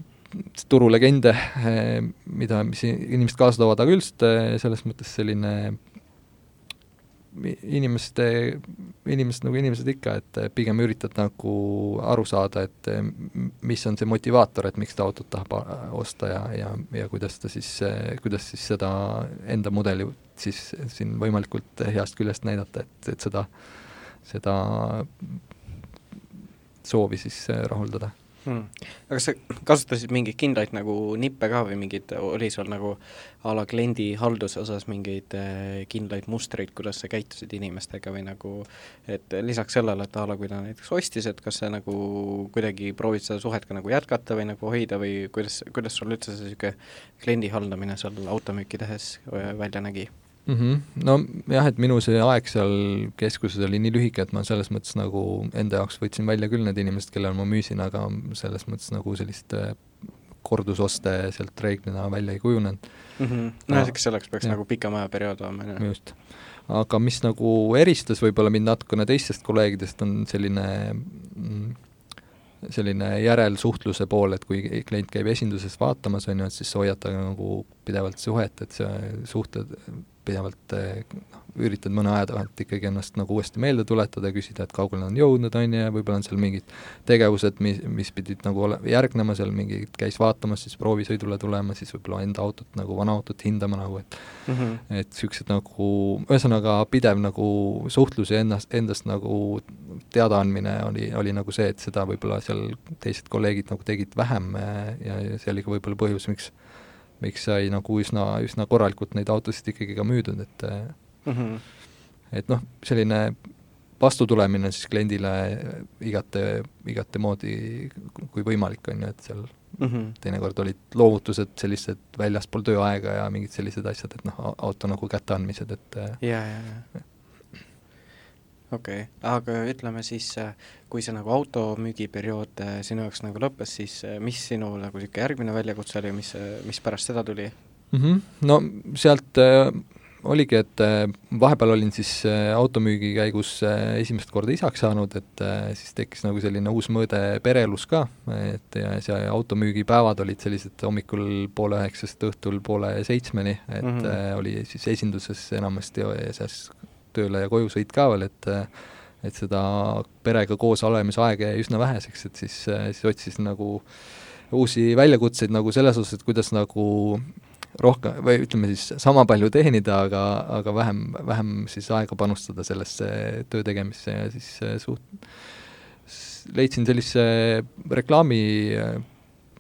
turulegende, mida, mis inimesed kaasa toovad, aga üldiselt selles mõttes selline inimeste, inimesed nagu inimesed ikka, et pigem üritad nagu aru saada, et mis on see motivaator, et miks ta autot tahab osta ja, ja, ja kuidas ta siis, kuidas siis seda enda mudeli siis siin võimalikult heast küljest näidata, et, et seda, seda soovi siis rahuldada hmm.. aga kas sa kasutasid mingeid kindlaid nagu nippe ka või mingeid, oli sul nagu a la kliendi halduse osas mingeid eh, kindlaid mustreid, kuidas sa käitusid inimestega või nagu et lisaks sellele, et a la kui ta näiteks ostis, et kas sa nagu kuidagi proovid seda suhet ka nagu jätkata või nagu hoida või kuidas, kuidas sul üldse see niisugune kliendi haldamine seal automüüki tehes eh, välja nägi? Mm. -hmm. no jah, et minu see aeg seal keskuses oli nii lühike, et ma selles mõttes nagu enda jaoks võtsin välja küll need inimesed, kellele ma müüsin, aga selles mõttes nagu sellist äh, kordusoste sealt reeglina välja ei kujunenud mm. -hmm. no ja selleks peaks ja. nagu pikem ajaperiood olema, just. aga mis nagu eristas võib-olla mind natukene teistest kolleegidest, on selline mm, selline järelsuhtluse pool, et kui klient käib esinduses vaatamas, on ju, et siis hoiad temaga nagu pidevalt suhet, et see suhted pidevalt noh, üritad mõne aja tagant ikkagi ennast nagu uuesti meelde tuletada ja küsida, et kaugele on jõudnud, on ju, ja võib-olla on seal mingid tegevused, mis, mis pidid nagu ole-, järgnema seal, mingi käis vaatamas, siis proovisõidule tulema, siis võib-olla enda autot nagu, vana autot hindama nagu, et mm -hmm. et niisugused nagu, ühesõnaga pidev nagu suhtlus ja ennast, endast nagu teadaandmine oli, oli nagu see, et seda võib-olla seal teised kolleegid nagu tegid vähem ja, ja see oli ka võib-olla põhjus, miks miks sai nagu üsna, üsna korralikult neid autosid ikkagi ka müüdud, et mm -hmm. et noh, selline vastutulemine siis kliendile igate, igate moodi, kui võimalik, on ju, et seal mm -hmm. teinekord olid loovutused sellised väljaspool tööaega ja mingid sellised asjad, et noh, auto nagu kätteandmised, et ja, ja, ja okei okay., aga ütleme siis, äh, kui see nagu automüügiperiood äh, sinu jaoks nagu lõppes, siis äh, mis sinu nagu niisugune järgmine väljakutse oli, mis, mis pärast seda tuli mm? -hmm. no sealt äh, oligi, et äh, vahepeal olin siis äh, automüügi käigus äh, esimest korda isaks saanud, et äh, siis tekkis nagu selline uus mõõde pereelus ka, et ja see automüügipäevad olid sellised hommikul poole üheksast õhtul poole seitsmeni, et mm -hmm. äh, oli siis esinduses enamasti siis tööle ja koju sõit ka veel, et et seda perega koos olemise aega jäi üsna väheseks, et siis, siis otsisin nagu uusi väljakutseid nagu selles osas, et kuidas nagu rohkem või ütleme siis sama palju teenida, aga, aga vähem, vähem siis aega panustada sellesse töö tegemisse ja siis suht-, leidsin sellise reklaami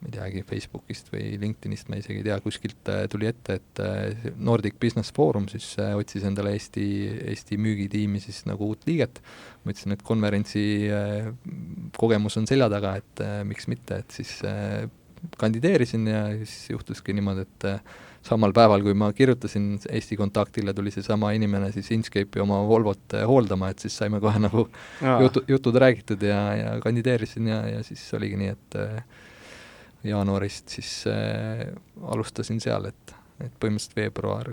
ma ei teagi, Facebookist või LinkedInist, ma isegi ei tea, kuskilt äh, tuli ette, et äh, Nordic Business Forum siis äh, otsis endale Eesti, Eesti müügitiimi siis nagu uut liiget, ma ütlesin, et konverentsi kogemus on selja taga, et miks mitte, et siis kandideerisin ja siis juhtuski niimoodi, et samal päeval, kui ma kirjutasin Eesti Kontaktile, tuli seesama inimene siis Inkscape'i oma Volvot hooldama, et siis saime kohe nagu Aa. jutu, jutud räägitud ja, ja kandideerisin ja, ja siis oligi nii, et jaanuarist siis äh, alustasin seal, et, et põhimõtteliselt veebruar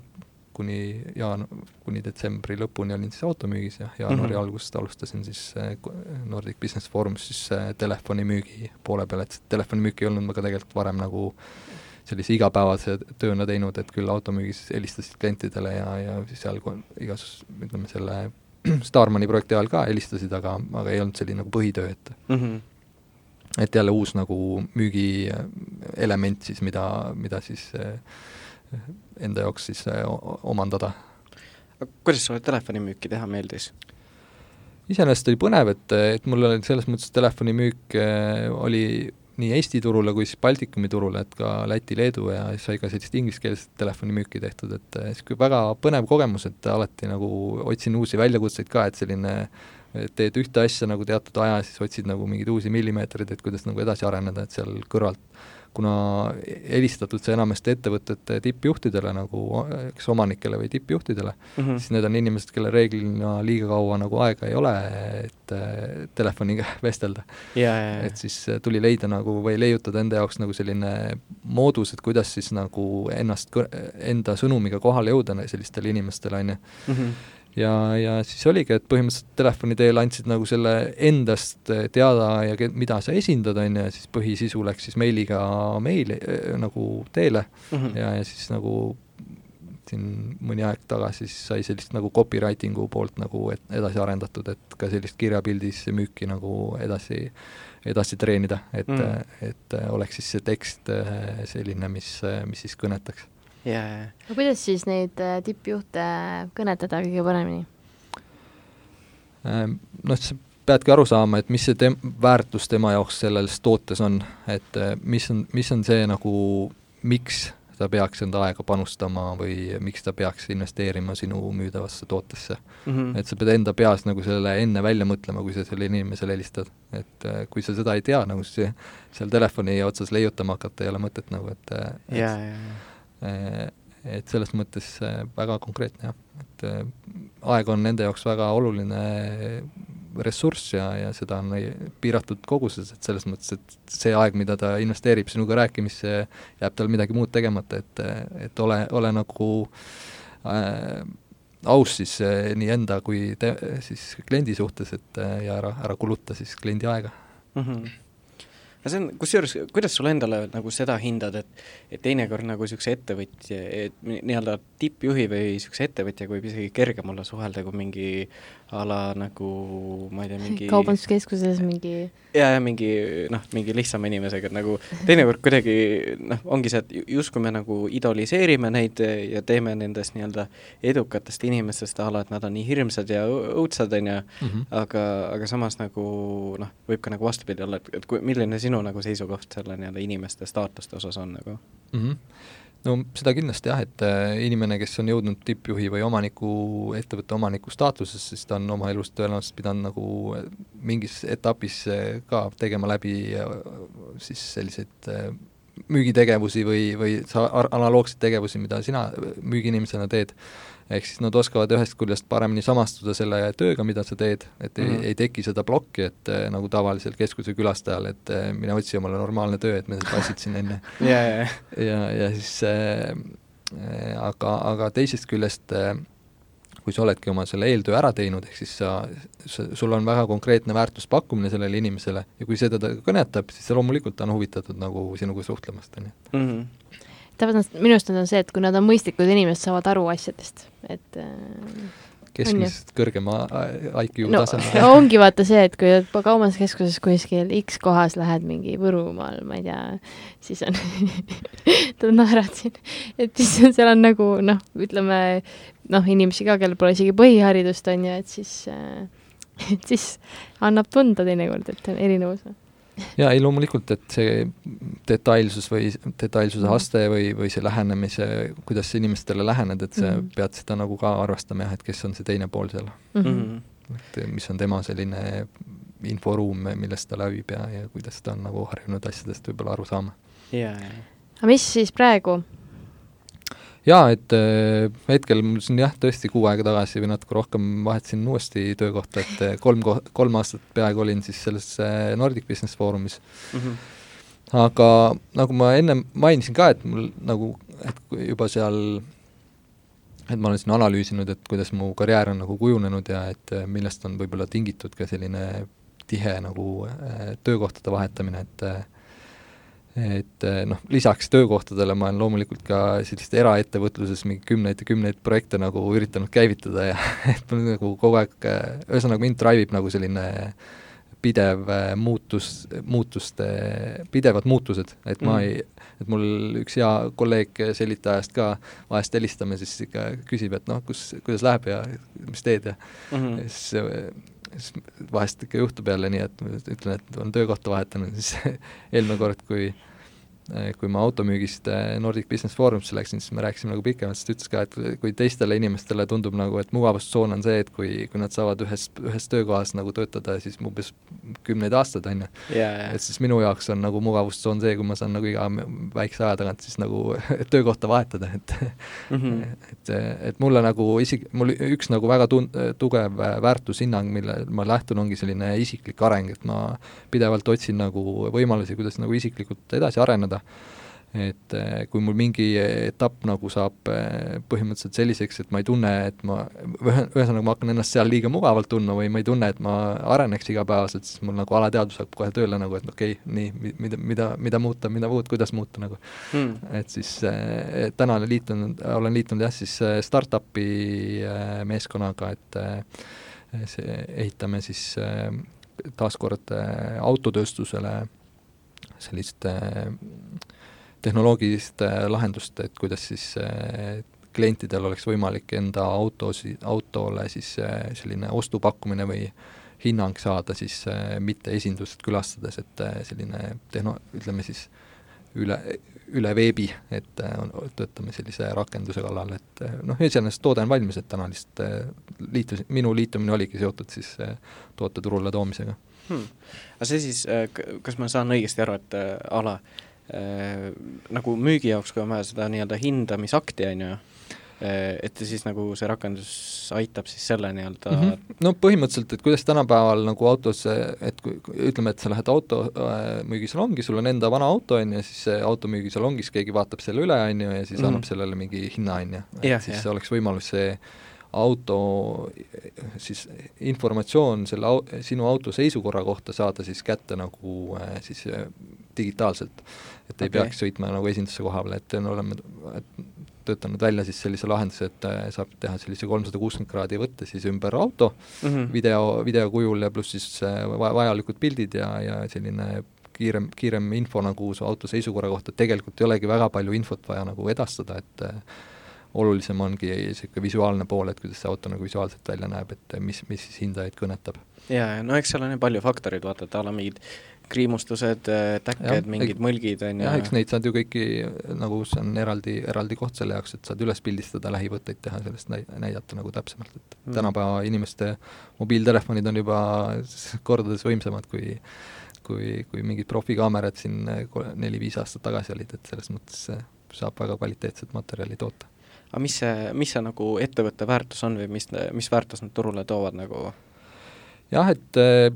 kuni jaan-, kuni detsembri lõpuni olin siis automüügis ja jaanuari mm -hmm. algusest alustasin siis äh, Nordic Business Forumis siis äh, telefonimüügi poole peal, et telefonimüüki ei olnud ma ka tegelikult varem nagu sellise igapäevase tööna teinud, et küll automüügis helistasid klientidele ja, ja seal igas-, ütleme selle Starmani projekti ajal ka helistasid, aga, aga ei olnud selline nagu põhitöö, et mm -hmm. Et jälle uus nagu müügielement siis, mida, mida siis enda jaoks siis omandada. kuidas sulle telefonimüüki teha meeldis? iseenesest oli põnev, et, et mul oli selles mõttes telefonimüük oli nii Eesti turule kui siis Baltikumi turule, et ka Läti, Leedu ja siis sai ka sellist ingliskeelset telefonimüüki tehtud, et niisugune väga põnev kogemus, et alati nagu otsin uusi väljakutseid ka, et selline teed ühte asja nagu teatud aja, siis otsid nagu mingeid uusi millimeetreid, et kuidas nagu edasi areneda, et seal kõrvalt kuna helistatud see enamasti ettevõtete tippjuhtidele nagu, eks omanikele või tippjuhtidele mm, -hmm. siis need on inimesed, kellel reeglina liiga kaua nagu aega ei ole, et äh, telefoniga vestelda yeah,. Yeah, et siis äh, tuli leida nagu või leiutada enda jaoks nagu selline moodus, et kuidas siis nagu ennast, enda sõnumiga kohale jõuda sellistele inimestele, on ju mhm ja, ja siis oligi, et põhimõtteliselt telefoni teel andsid nagu selle endast teada ja mida sa esindad, on ju, ja siis põhisisu läks siis meiliga meili äh, nagu teele mm -hmm. ja, ja siis nagu siin mõni aeg tagasi siis sai sellist nagu copywriting'u poolt nagu et edasi arendatud, et ka sellist kirjapildis müüki nagu edasi, edasi treenida, et mm, -hmm. et oleks siis see tekst selline, mis, mis siis kõnetaks yeah.. aga kuidas siis neid äh, tippjuhte kõnetada kõige paremini? Ähm, noh, sa peadki aru saama, et mis see tem-, väärtus tema jaoks selles tootes on, et äh, mis on, mis on see nagu, miks ta peaks enda aega panustama või miks ta peaks investeerima sinu müüdavasse tootesse mm. -hmm. et sa pead enda peas nagu selle enne välja mõtlema, kui sa sellele inimesele helistad. et äh, kui sa seda ei tea, nagu siis seal telefoni otsas leiutama hakata ei ole mõtet nagu, et, et yeah, yeah, yeah Eh, et selles mõttes eh, väga konkreetne jah, et eh, aeg on nende jaoks väga oluline ressurss ja, ja seda on piiratud koguses, et selles mõttes, et see aeg, mida ta investeerib sinuga rääkimisse, jääb tal midagi muud tegemata, et, et ole, ole nagu äh, aus siis äh, nii enda kui te, siis kliendi suhtes, et äh, ja ära, ära kuluta siis kliendi aega mm. -hmm no see on, kusjuures, kuidas sul endale nagu seda hindad, et et teinekord nagu niisuguse ettevõtja, et nii-öelda tippjuhi või niisuguse ettevõtjaga võib isegi kergem olla suhelda kui mingi a la nagu ma ei tea, mingi kaubanduskeskuses mingi ja, ja mingi noh, mingi lihtsama inimesega, et nagu teinekord kuidagi noh, ongi see, et justkui me nagu idoliseerime neid ja teeme nendest nii-öelda edukatest inimestest a la, et nad on nii hirmsad ja õudsad, on ju, mhm. aga, aga samas nagu noh, võib ka nagu vastupidi olla, et, et kui, milline sinu nagu seisukoht selle nii-öelda inimeste staatuste osas on nagu mm? -hmm no seda kindlasti jah, et äh, inimene, kes on jõudnud tippjuhi või omaniku, ettevõtte omaniku staatusesse, siis ta on oma elus tõenäoliselt pidanud nagu äh, mingis etapis äh, ka tegema läbi siis selliseid müügitegevusi või, või sa analoogseid tegevusi, mida sina müügiinimesena teed ehk siis nad oskavad ühest küljest paremini samastuda selle tööga, mida sa teed, et mm -hmm. ei, mhm. ei teki seda plokki, et äh, nagu tavalisel keskuse külastajal, et äh, mine otsi omale normaalne töö, et me passid siin enne ja, ja, ja, ja siis äh, aga, aga teisest küljest äh, kui sa oledki oma selle eeltöö ära teinud, ehk siis sa, sa, sul on väga konkreetne väärtuspakkumine sellele inimesele ja kui see teda kõnetab, siis loomulikult on huvitatud nagu sinuga suhtlemast, on ju. Täpselt, minu arust on see, et kui nad on mõistlikud inimesed, saavad aru asjadest, et äh, keskmisest kõrgema IQ no, tasemel ongi vaata see, et kui kaubanduskeskuses kuskil X kohas lähed mingi Võrumaal, ma ei tea, siis on naerad siin, et siis seal on nagu noh, ütleme noh, inimesi ka, kellel pole isegi põhiharidust, on ju, et siis äh, et siis annab tunda teinekord, et on erinevus jaa, ei loomulikult, et see detailsus või detailsuse mhm. aste või, või see lähenemise, kuidas sa inimestele lähened, et sa mm -hmm. pead seda nagu ka arvestama jah, et kes on see teine pool seal mm. -hmm. et mis on tema selline inforuum, millest ta läbib ja, ja kuidas ta on nagu harjunud asjadest võib-olla aru saama aga mis siis praegu? Jaa, et äh, hetkel mul siin jah, tõesti kuu aega tagasi või natuke rohkem vahetasin uuesti töökohta, et äh, kolm ko-, kolm aastat peaaegu olin siis selles äh, Nordic Business Forumis mm. -hmm. aga nagu ma enne mainisin ka, et mul nagu, et juba seal et ma olen siin analüüsinud, et kuidas mu karjäär on nagu kujunenud ja et millest on võib-olla tingitud ka selline tihe nagu töökohtade vahetamine, et et eh, noh, lisaks töökohtadele ma olen loomulikult ka sellist eraettevõtluses mingi kümneid ja kümneid projekte nagu üritanud käivitada ja et mul nagu kogu aeg, ühesõnaga mind drive ib nagu selline pidev eh, muutus, muutuste, pidevad muutused, et ma mm. ei, et mul üks hea kolleeg Sellita ajast ka vahest helistame, siis ikka küsib, et noh, kus, kuidas läheb ja mis teed ja mm -hmm. siis siis vahest ikka juhtub jälle nii, et ütlen, et olen töökohta vahetanud, siis eelmine kord, kui kui ma automüügist äh, Nordic Business Forumisse läksin, siis me rääkisime nagu pikemalt, siis ta ütles ka, et kui teistele inimestele tundub nagu, et mugavustsoon on see, et kui, kui nad saavad ühes, ühes töökohas nagu töötada siis umbes kümneid aastaid, on ju. et siis minu jaoks on nagu mugavustsoon see, kui ma saan nagu iga väikse aja tagant siis nagu töökohta vahetada, et mm -hmm. et, et mulle nagu isik-, mul üks nagu väga tun-, tugev väärtushinnang, mille ma lähtun, ongi selline isiklik areng, et ma pidevalt otsin nagu võimalusi, kuidas nagu isiklikult edasi areneda et eh, kui mul mingi etapp nagu saab eh, põhimõtteliselt selliseks, et ma ei tunne, et ma, ühesõnaga ma hakkan ennast seal liiga mugavalt tundma või ma ei tunne, et ma areneks igapäevaselt, siis mul nagu alateadvus hakkab kohe tööle nagu, et okei okay,, nii, mida, mida, mida muuta, mida muuta, kuidas muuta nagu. Hmm.. et siis eh, täna olen liitunud, olen liitunud jah, siis startup'i meeskonnaga, et see, ehitame siis taaskord autotööstusele sellist äh, tehnoloogilist äh, lahendust, et kuidas siis äh, klientidel oleks võimalik enda autosi, autole siis selline ostupakkumine või hinnang saada siis mitte esindust külastades, et selline tehno-, ütleme siis üle, üle veebi, et töötame sellise rakenduse kallal, et noh, iseenesest toode on valmis, et täna lihtsalt liitus, minu liitumine oligi seotud siis toote turule toomisega hmm.. aga see siis, äh, kas ma saan õigesti aru, et äh, a la äh, nagu müügi jaoks, kui on vaja seda nii-öelda hindamisakti, on ju, äh, et siis nagu see rakendus aitab siis selle nii-öelda mm -hmm. no põhimõtteliselt, et kuidas tänapäeval nagu autos, et kui, ütleme, et sa lähed automüügisalongi, sul on enda vana auto, on ju, siis automüügisalongis keegi vaatab selle üle, on ju, ja siis mm -hmm. annab sellele mingi hinna, on ju. et siis ja. oleks võimalus see auto siis informatsioon selle au-, sinu auto seisukorra kohta saada siis kätte nagu äh, siis äh, digitaalselt. et okay. ei peaks sõitma nagu esindusse koha peale, et me oleme töötanud välja siis sellise lahenduse, et äh, saab teha sellise kolmsada kuuskümmend kraadi võtte siis ümber auto mm -hmm. video, videokujul ja pluss siis vajalikud pildid ja, ja selline kiirem, kiirem info nagu su auto seisukorra kohta, tegelikult ei olegi väga palju infot vaja nagu edastada, et olulisem ongi niisugune visuaalne pool, et kuidas see auto nagu visuaalselt välja näeb, et mis, mis siis hindajaid kõnetab. jaa, no eks seal on ju palju faktoreid, vaata, et a la mingid kriimustused, täkked, mingid mõlgid, on ju. jah, eks neid saad ju kõiki, nagu see on eraldi, eraldi koht selle jaoks, et saad üles pildistada, lähivõtteid teha, sellest näi-, näidata nagu täpsemalt, et mm. tänapäeva inimeste mobiiltelefonid on juba kordades võimsamad kui kui, kui mingid profikaamerad siin neli-viis aastat tagasi olid, et selles mõttes saab väga kvaliteetset materjali toota aga mis see, mis see nagu ettevõtte väärtus on või mis, mis väärtus nad turule toovad nagu? jah, et äh,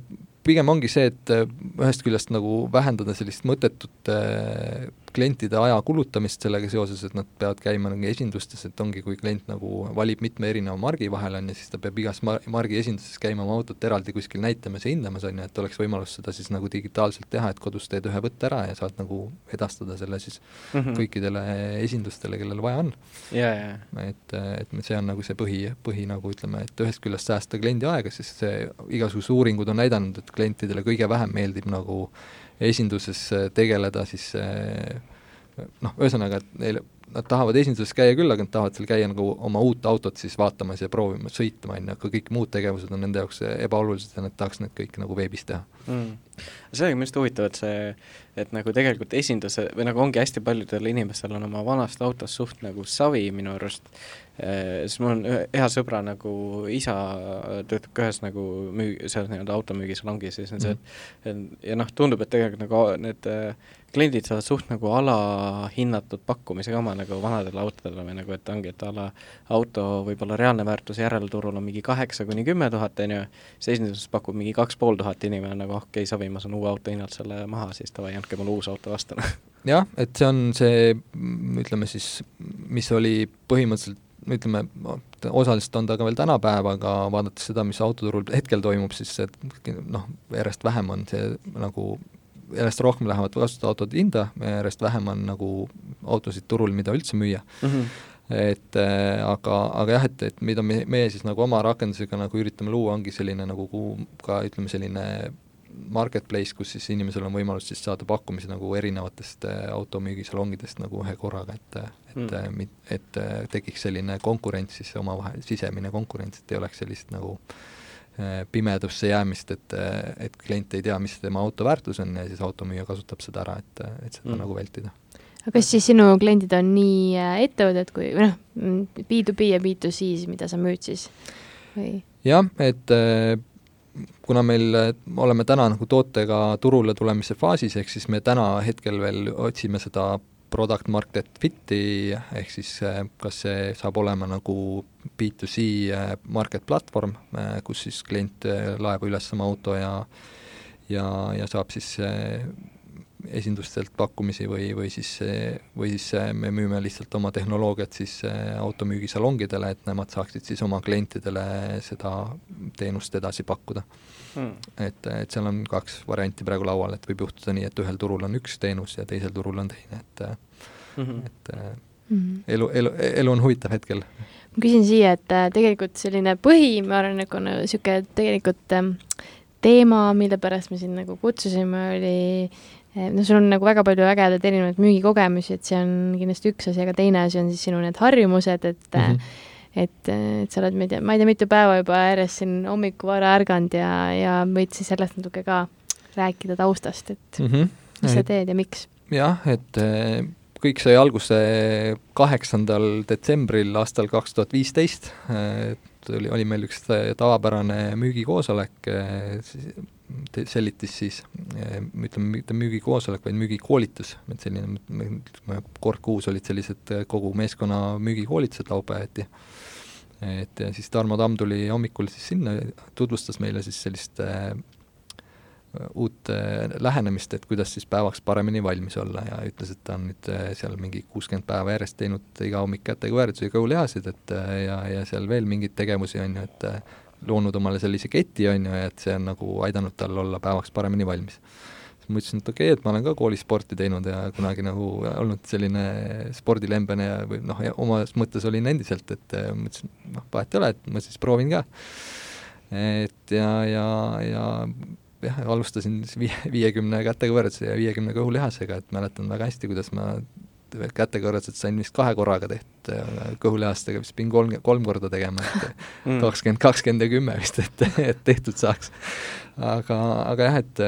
pigem ongi see, et äh, ühest küljest nagu vähendada sellist mõttetut äh, klientide aja kulutamist sellega seoses, et nad peavad käima nagu esindustes, et ongi, kui klient nagu valib mitme erineva margi vahel, on ju, siis ta peab igas mar-, margi esinduses käima oma autot eraldi kuskil näitamas ja hindamas, on ju, et oleks võimalus seda siis nagu digitaalselt teha, et kodus teed ühe võtte ära ja saad nagu edastada selle siis mm -hmm. kõikidele esindustele, kellel vaja on yeah,. Yeah. et, et see on nagu see põhi, põhi nagu ütleme, et ühest küljest säästa kliendi aega, sest see, igasugused uuringud on näidanud, et klientidele kõige vähem meeldib nagu esinduses tegeleda siis noh, ühesõnaga, et neil, nad tahavad esinduses käia küll, aga nad tahavad seal käia nagu oma uut autot siis vaatamas ja proovimas sõitma, on ju, aga kõik muud tegevused on nende jaoks ebaolulised ja nad tahaks need kõik nagu veebis teha. Mm.. see ongi minu arust huvitav, et see, et nagu tegelikult esinduse või nagu ongi hästi paljudel inimestel on oma vanast autost suht nagu savi minu arust, siis mul on hea sõbra nagu isa töötab ka ühes nagu müü-, seal nii-öelda automüügisalongis ja siis on see, et ja noh, tundub, et tegelikult nagu need kliendid saavad suht nagu alahinnatud pakkumisega oma nagu vanadele autodele või nagu, et ongi, et a la auto võib-olla reaalne väärtus järelturul on mingi kaheksa kuni kümme tuhat, on ju, siis esinduses pakub mingi kaks pool tuhat, inimene nagu okei okay,, savi, ma saan uue auto hinnalt selle maha, siis davai, andke mulle uus auto vastu jah, et see on see, ütleme siis, mis oli põhimõtteliselt ütleme, osaliselt on ta ka veel tänapäev, aga vaadates seda, mis autoturul hetkel toimub, siis see noh, järjest vähem on see nagu järjest rohkem lähevad kasutusautode hinda, järjest vähem on nagu autosid turul, mida üldse müüa mm. -hmm et äh, aga, aga jah, et, et mida me, meie siis nagu oma rakendusega nagu üritame luua, ongi selline nagu ka ütleme, selline marketplace, kus siis inimesel on võimalus siis saada pakkumisi nagu erinevatest äh, automüügisalongidest nagu ühe korraga, et et mm., et, et tekiks selline konkurents siis omavahel, sisemine konkurents, et ei oleks sellist nagu äh, Äh, pimedusse jäämist, et, et klient ei tea, mis tema auto väärtus on ja siis automüüja kasutab seda ära, et, et seda mm. nagu vältida. aga kas siis sinu kliendid on nii äh, ettevõtted kui, või noh, B2B ja B2C siis, mida sa müüd siis või? jah, et äh, kuna meil, oleme täna nagu tootega turule tulemise faasis, ehk siis me täna hetkel veel otsime seda product market fit'i, ehk siis äh, kas see saab olema nagu B2C äh, market platvorm, äh, kus siis klient laeb üles oma auto ja ja, ja saab siis esindustelt pakkumisi või, või siis, või siis me müüme lihtsalt oma tehnoloogiat siis automüügisalongidele, et nemad saaksid siis oma klientidele seda teenust edasi pakkuda mm.. et, et seal on kaks varianti praegu laual, et võib juhtuda nii, et ühel turul on üks teenus ja teisel turul on teine, et mm, -hmm. et mm -hmm. elu, elu, elu on huvitav hetkel. ma küsin siia, et äh, tegelikult selline põhi, ma arvan, nagu niisugune tegelikult ähm, teema, mille pärast me sind nagu kutsusime, oli äh, no sul on nagu väga palju ägedaid erinevaid müügikogemusi, et see on kindlasti üks asi, aga teine asi on siis sinu need harjumused, et mm -hmm et, et sa oled, ma ei tea, ma ei tea, mitu päeva juba järjest siin hommikul vara ärganud ja, ja võid siis sellest natuke ka rääkida taustast, et mm -hmm. mis sa teed ja miks? jah, et eh, kõik sai alguse kaheksandal detsembril aastal kaks tuhat viisteist, et oli, oli meil üks tavapärane müügikoosolek, eh, sellitis siis, eh, ütleme, mitte müügikoosolek, vaid müügikoolitus, et selline, kord kuus olid sellised kogu meeskonna müügikoolitused laupäeviti et ja siis Tarmo Tamm tuli hommikul siis sinna, tutvustas meile siis sellist äh, uut äh, lähenemist, et kuidas siis päevaks paremini valmis olla ja ütles, et ta on nüüd äh, seal mingi kuuskümmend päeva järjest teinud iga hommik kätekõverdusi ja kõhulihasid, et ja, ja seal veel mingeid tegevusi, on ju, et loonud omale sellise keti, on ju, et see on nagu aidanud tal olla päevaks paremini valmis siis ma ütlesin, et okei okay,, et ma olen ka koolis sporti teinud ja kunagi nagu olnud selline spordilembene ja või noh, omas mõttes olin endiselt, et äh, mõtlesin, noh, vahet ei ole, et ma siis proovin ka. et ja, ja, ja jah, alustasin siis viie, viiekümne kätekõverduse ja viiekümne kõhulihasega, et mäletan väga hästi, kuidas ma kätekõrvetused sain vist kahe korraga tehtud, kõhulihastega vist pidin kolm, kolm korda tegema, et mm. kakskümmend, kakskümmend ja kümme vist, et, et tehtud saaks. aga, aga jah, et,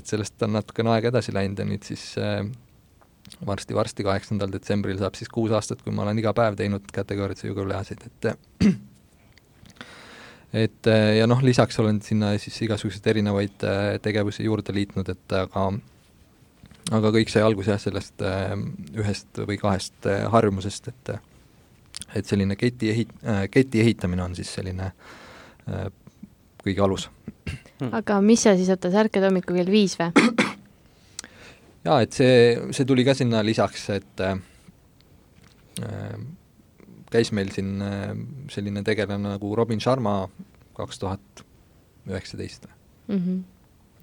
et sellest on natukene aega edasi läinud ja nüüd siis varsti-varsti, kaheksandal detsembril saab siis kuus aastat, kui ma olen iga päev teinud ja kõhulihaseid, et et ja noh, lisaks olen sinna siis igasuguseid erinevaid tegevusi juurde liitnud, et aga aga kõik sai alguse jah, sellest äh, ühest või kahest äh, harjumusest, et et selline keti ehit- äh,, keti ehitamine on siis selline äh, kõige alus. Hmm.. aga mis sa siis, oota, sa ärkad hommikul kell viis või? jaa, et see, see tuli ka sinna lisaks, et äh, käis meil siin äh, selline tegelane nagu Robin Sharma kaks tuhat üheksateist. Või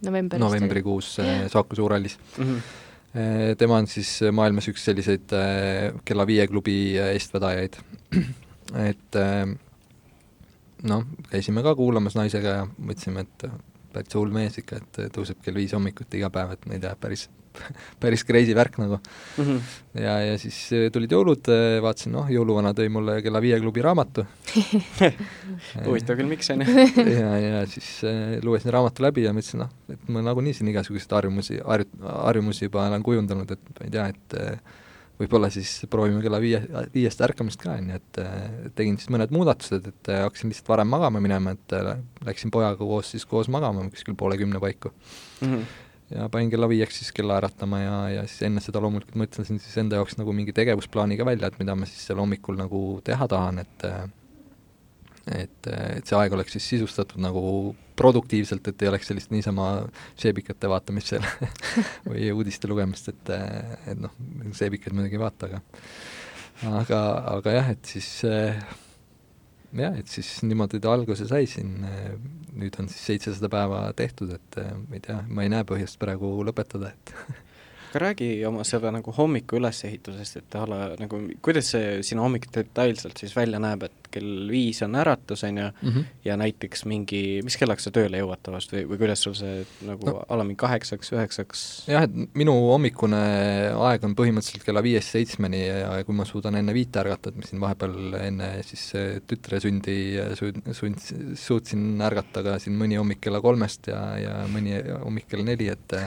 mm? -hmm novembris. novembrikuus Saku Suurhallis mm. -hmm tema on siis maailmas üks selliseid kella viie klubi eestvedajaid. et noh, käisime ka kuulamas naisega ja mõtlesime, et täitsa hull mees ikka, et tõuseb kell viis hommikuti iga päev, et ma ei tea, päris päris crazy värk nagu mm. -hmm. ja, ja siis äh, tulid jõulud, äh, vaatasin, noh, jõuluvana tõi mulle kella viie klubi raamatu huvitav küll, miks, on ju. ja, ja siis äh, lugesin raamatu läbi ja mõtlesin, noh, et ma nagunii siin igasuguseid harjumusi, harju-, harjumusi juba olen kujundanud, et ma ei tea, et võib-olla siis proovime kella viie, viiest ärkamist ka, on ju, et tegin siis mõned muudatused, et hakkasin lihtsalt varem magama minema, et läksin pojaga koos siis koos magama kuskil poole kümne paiku mm. -hmm. Ja panin kella viieks siis kella äratama ja, ja siis enne seda loomulikult mõtlesin siis enda jaoks nagu mingi tegevusplaani ka välja, et mida ma siis seal hommikul nagu teha tahan, et et, et see aeg oleks siis sisustatud nagu produktiivselt, et ei oleks sellist niisama seebikate vaatamist seal või uudiste lugemist, et, et noh, seebikaid muidugi ei vaata, aga aga, aga jah, et siis jah, et siis niimoodi ta alguse sai siin, nüüd on siis seitsesada päeva tehtud, et ma ei tea, ma ei näe põhjust praegu lõpetada, et aga räägi oma seda nagu hommiku ülesehitusest, et a la nagu kuidas see sinu hommik detailselt siis välja näeb, et kell viis on äratus, on ju mm, -hmm. ja näiteks mingi, mis kellaks sa tööle jõuad tavaliselt või, või kuidas sul see nagu no. a la mingi kaheksaks, üheksaks? jah, et minu hommikune aeg on põhimõtteliselt kella viiest seitsmeni ja kui ma suudan enne viite ärgata, et ma siin vahepeal enne siis tütre sündi sund-, sund-, suutsin ärgata ka siin mõni hommik kella kolmest ja, ja mõni hommik kell neli, et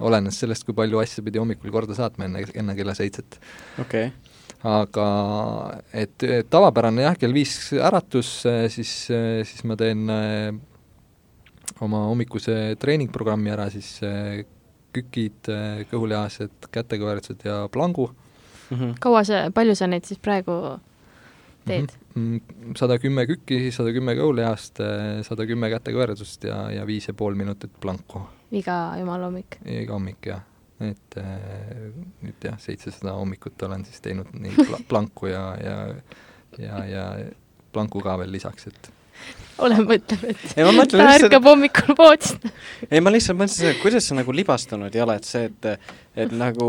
olenes sellest, kui palju asju pidi hommikul korda saatma enne, enne kella seitset. okei okay. aga et tavapärane jah, kell viis äratus, siis, siis ma teen äh, oma hommikuse treeningprogrammi ära, siis kükid, kõhulihased, kätekõverused ja plangu mm. -hmm. kaua sa, palju sa neid siis praegu teed? Mhm. sada kümme kükki, sada kümme kõhulihast, sada kümme kätekõverusest ja, ja viis ja pool minutit planku iga jumala hommik? iga hommik, jah. et äh, nüüd jah, seitsesada hommikut olen siis teinud nii pla planku ja, ja ja, ja planku ka veel lisaks, et ole mõtleb, et ei, ta ärkab hommikul voodist. ei, ma lihtsalt mõtlesin seda, kuidas sa nagu libastunud ei ole, et see, et, et nagu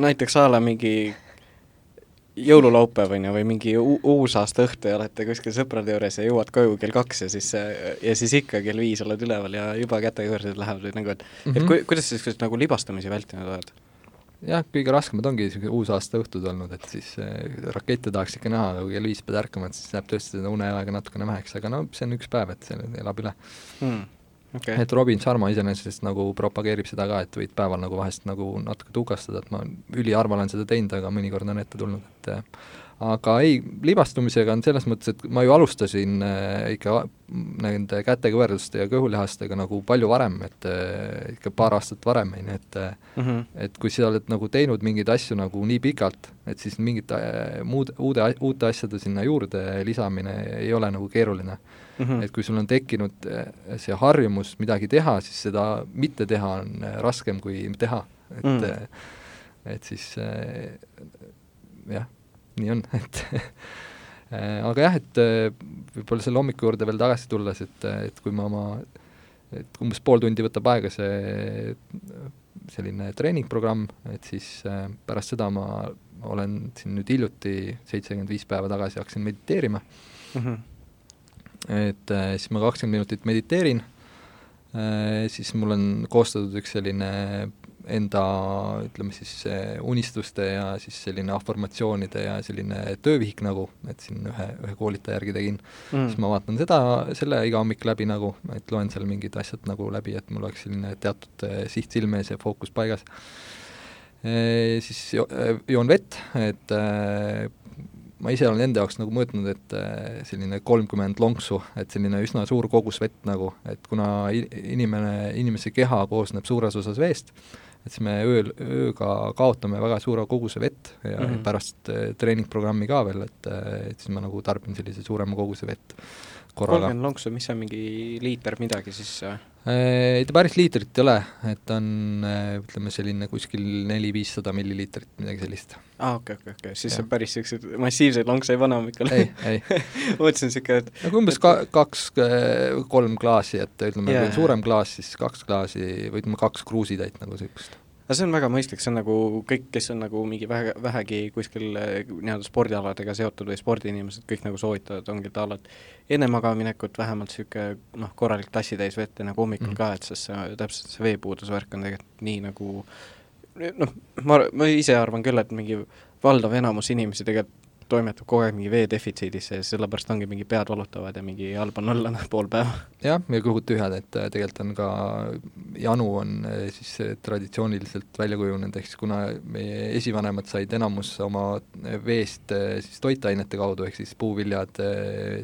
näiteks a la mingi jõululaupäev on ju, või mingi uusaasta õhtu ja olete kuskil sõprade juures ja jõuad koju kell kaks ja siis, ja siis ikka kell viis oled üleval ja juba kätekõversed lähevad nagu, et mm -hmm. et mhm. ku, kuidas niisuguseid nagu libastamisi vältinud oled? jah, kõige raskemad ongi niisugused uusaasta õhtud olnud, et siis äh, rakette tahaks ikka näha, aga kui kell viis pead ärkama, et siis läheb tõesti seda uneaega natukene väheks, aga no see on üks päev, et see elab üle hmm okay.. et Robin Sharma iseenesest nagu propageerib seda ka, et võid päeval nagu vahest nagu natuke tukastada, et ma üliharva olen seda teinud, aga mõnikord on ette tulnud, et aga ei, libastumisega on selles mõttes, et ma ju alustasin äh, ikka nende kätekõverduste ja kõhulihastega nagu palju varem, et äh, ikka paar aastat varem, on ju, et mm -hmm. et kui sa oled nagu teinud mingeid asju nagu nii pikalt, et siis mingite äh, muud, uude, uute asjade sinna juurde lisamine ei ole nagu keeruline mm. -hmm. et kui sul on tekkinud see harjumus midagi teha, siis seda mitte teha on raskem kui teha, et mm -hmm. et siis jah nii on, et aga jah, et võib-olla selle hommiku juurde veel tagasi tulles, et, et kui ma oma, et umbes pool tundi võtab aega see selline treeningprogramm, et siis pärast seda ma olen siin nüüd hiljuti, seitsekümmend viis päeva tagasi hakkasin mediteerima mm. -hmm. Et siis ma kakskümmend minutit mediteerin, siis mul on koostatud üks selline enda ütleme siis unistuste ja siis selline afirmatsioonide ja selline töövihik nagu, et siin ühe, ühe koolitaja järgi tegin mm., siis ma vaatan seda, selle iga hommik läbi nagu, et loen seal mingid asjad nagu läbi, et mul oleks selline teatud siht silme ees ja fookus paigas e,. Siis jo, joon vett, et ma ise olen enda jaoks nagu mõõtnud, et selline kolmkümmend lonksu, et selline üsna suur kogus vett nagu, et kuna inimene, inimese keha koosneb suures osas veest, et siis me ööl, ööga kaotame väga suure koguse vett ja mm -hmm. pärast eh, treeningprogrammi ka veel, et, eh, et siis ma nagu tarbin sellise suurema koguse vett korraga. kolmkümmend lonksu, mis on mingi liiter midagi siis? Eh, ei ta päris liitrit ei ole, et on ütleme selline kuskil neli-viissada milliliitrit, midagi sellist. aa ah,, okei okay,, okei okay,, okei, siis ja. on päris niisuguseid massiivseid lonkse ei pane hommikul ei, ei mõtlesin niisugune, et nagu umbes ka-, kaks-kolm klaasi, et ütleme yeah., kui on suurem klaas, siis kaks klaasi või ütleme, kaks kruusitäit nagu niisugust aga see on väga mõistlik, see on nagu kõik, kes on nagu mingi vähe, vähegi kuskil eh, nii-öelda spordialadega seotud või spordiinimesed, kõik nagu soovitavad, ongi ta ala, et enne magamaminekut vähemalt niisugune noh, korralik tassitäis vett enne hommikul mm -hmm. ka, et sest see, täpselt see veepuuduse värk on tegelikult nii nagu noh, ma, ma ise arvan küll, et mingi valdav enamus inimesi tegelikult toimetab kogu aeg mingi vee defitsiidis ja sellepärast ongi mingi pead valutavad ja mingi halb on olla pool päeva. jah, ja kõhud tühjad, et äh, tegelikult on ka, janu on äh, siis äh, traditsiooniliselt välja kujunenud, ehk siis kuna meie esivanemad said enamus oma veest siis toitainete kaudu, ehk siis puuviljad,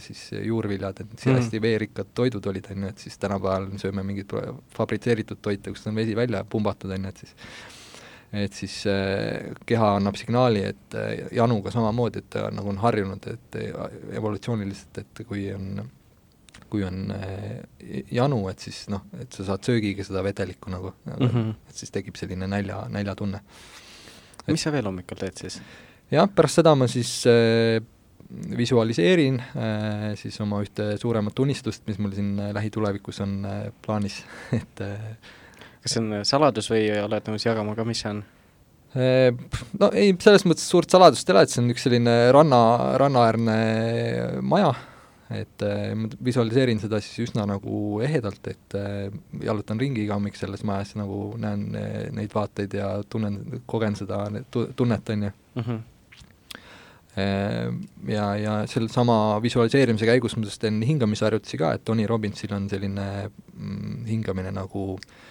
siis juurviljad, et siis mm. hästi veerikkad toidud olid, on ju, et siis tänapäeval sööme mingit fabritseeritud toite, kust on vesi välja pumbatud, on ju, et siis et siis äh, keha annab signaali, et äh, januga samamoodi, et ta nagu on harjunud, et äh, evolutsiooniliselt, et kui on, kui on janu, et siis noh, et sa saad söögiga seda vedelikku nagu mm, -hmm. et siis tekib selline nälja, näljatunne. mis sa veel hommikul teed siis? jah, pärast seda ma siis äh, visualiseerin äh, siis oma ühte suuremat unistust, mis mul siin lähitulevikus on äh, plaanis et äh, kas see on saladus või oled nõus jagama ka, mis see on? No ei, selles mõttes suurt saladust ei ole, et see on üks selline ranna, rannaäärne maja, et ma visualiseerin seda siis üsna nagu ehedalt, et jalutan ringi iga hommik selles majas, nagu näen neid vaateid ja tunnen, kogen seda tunnet, on ju. -hmm ja, ja sellesama visualiseerimise käigus ma teen hingamisharjutusi ka, et Tony Robbinsil on selline mm, hingamine nagu äh, Äh,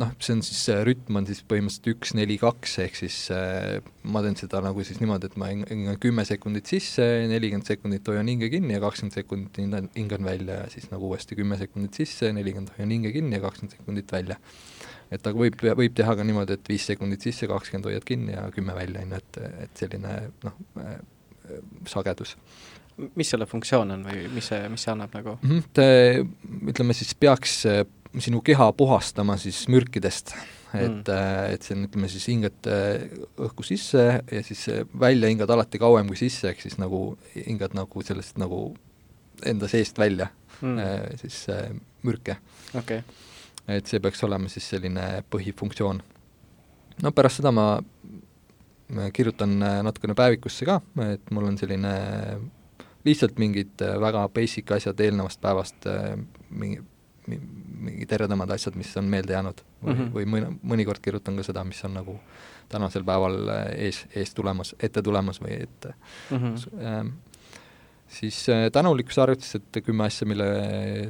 noh, see on siis, see rütm on siis põhimõtteliselt üks, neli, kaks, ehk siis äh, ma teen seda nagu siis niimoodi, et ma hingan kümme sekundit sisse, nelikümmend sekundit hoian hinge kinni ja kakskümmend sekundit hingan, hingan välja ja siis nagu uuesti kümme sekundit sisse, nelikümmend hoian hinge kinni ja kakskümmend sekundit välja. et aga võib, võib teha ka niimoodi, et viis sekundit sisse, kakskümmend hoiad kinni ja kümme välja, on ju, et, et selline noh sagedus mis selle funktsioon on või mis see, mis see annab nagu mm? -hmm, ütleme siis peaks sinu keha puhastama siis mürkidest, et mm., et see on, ütleme siis hingad äh, õhku sisse ja siis välja hingad alati kauem kui sisse, ehk siis nagu hingad nagu sellest nagu enda seest välja mm. Äh, siis äh, mürke okay.. et see peaks olema siis selline põhifunktsioon. no pärast seda ma kirjutan natukene päevikusse ka, et mul on selline lihtsalt mingid väga basic asjad eelnevast päevast, mingi mingid eredamad asjad, mis on meelde jäänud või mm, -hmm. või mõni, mõnikord kirjutan ka seda, mis on nagu tänasel päeval äh, ees, ees tulemas, ette tulemas või et mm -hmm. äh, siis äh, tänulikkuse harjutused, kümme asja, mille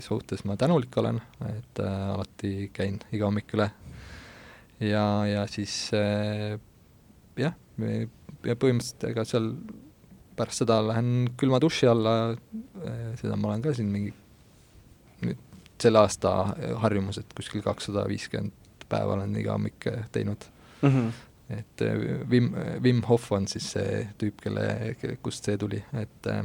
suhtes ma tänulik olen, et äh, alati käin iga hommik üle ja, ja siis äh, jah, ja põhimõtteliselt ega seal pärast seda lähen külma duši alla äh,, seda ma olen ka siin mingi selle aasta harjumus, et kuskil kakssada viiskümmend päeva olen iga hommik teinud mm. -hmm. et äh, Wim, Wim Hof on siis see tüüp, kelle, kust see tuli, et äh,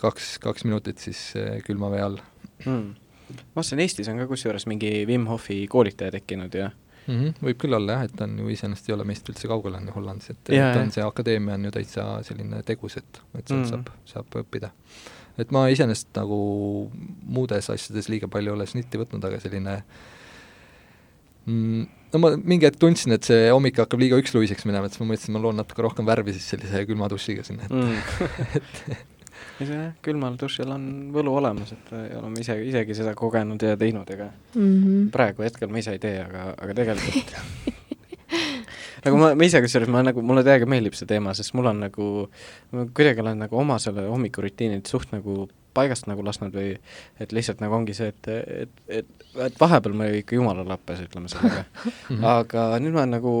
kaks, kaks minutit siis külma vee all mm.. ma vaatasin, Eestis on ka kusjuures mingi Wim Hofi koolitaja tekkinud ja mm -hmm, võib küll olla jah, et ta on ju iseenesest ei ole meist üldse kaugel, on ju Hollandis, et yeah, ta on, see akadeemia on ju täitsa selline tegus, et, et sealt mm -hmm. saab, saab õppida et ma iseenesest nagu muudes asjades liiga palju ei ole snitti võtnud, aga selline mm, no ma mingi hetk tundsin, et see hommik hakkab liiga üksluiseks minema, et siis ma mõtlesin, ma loon natuke rohkem värvi siis sellise külma dušiga sinna, et mm. et jah, külmal dušil on võlu olemas, et oleme ise, isegi seda kogenud ja teinud, ega mm -hmm. praegu hetkel ma ise ei tee, aga, aga tegelikult nagu ma, ma ise kusjuures, ma nagu, mulle täiega meeldib see teema, sest mul on nagu, ma kuidagi olen nagu oma selle hommikurutiinid suht nagu paigast nagu lasknud või et lihtsalt nagu ongi see, et, et, et, et vahepeal ma ikka jumala lappes, ütleme sellega. aga nüüd ma olen nagu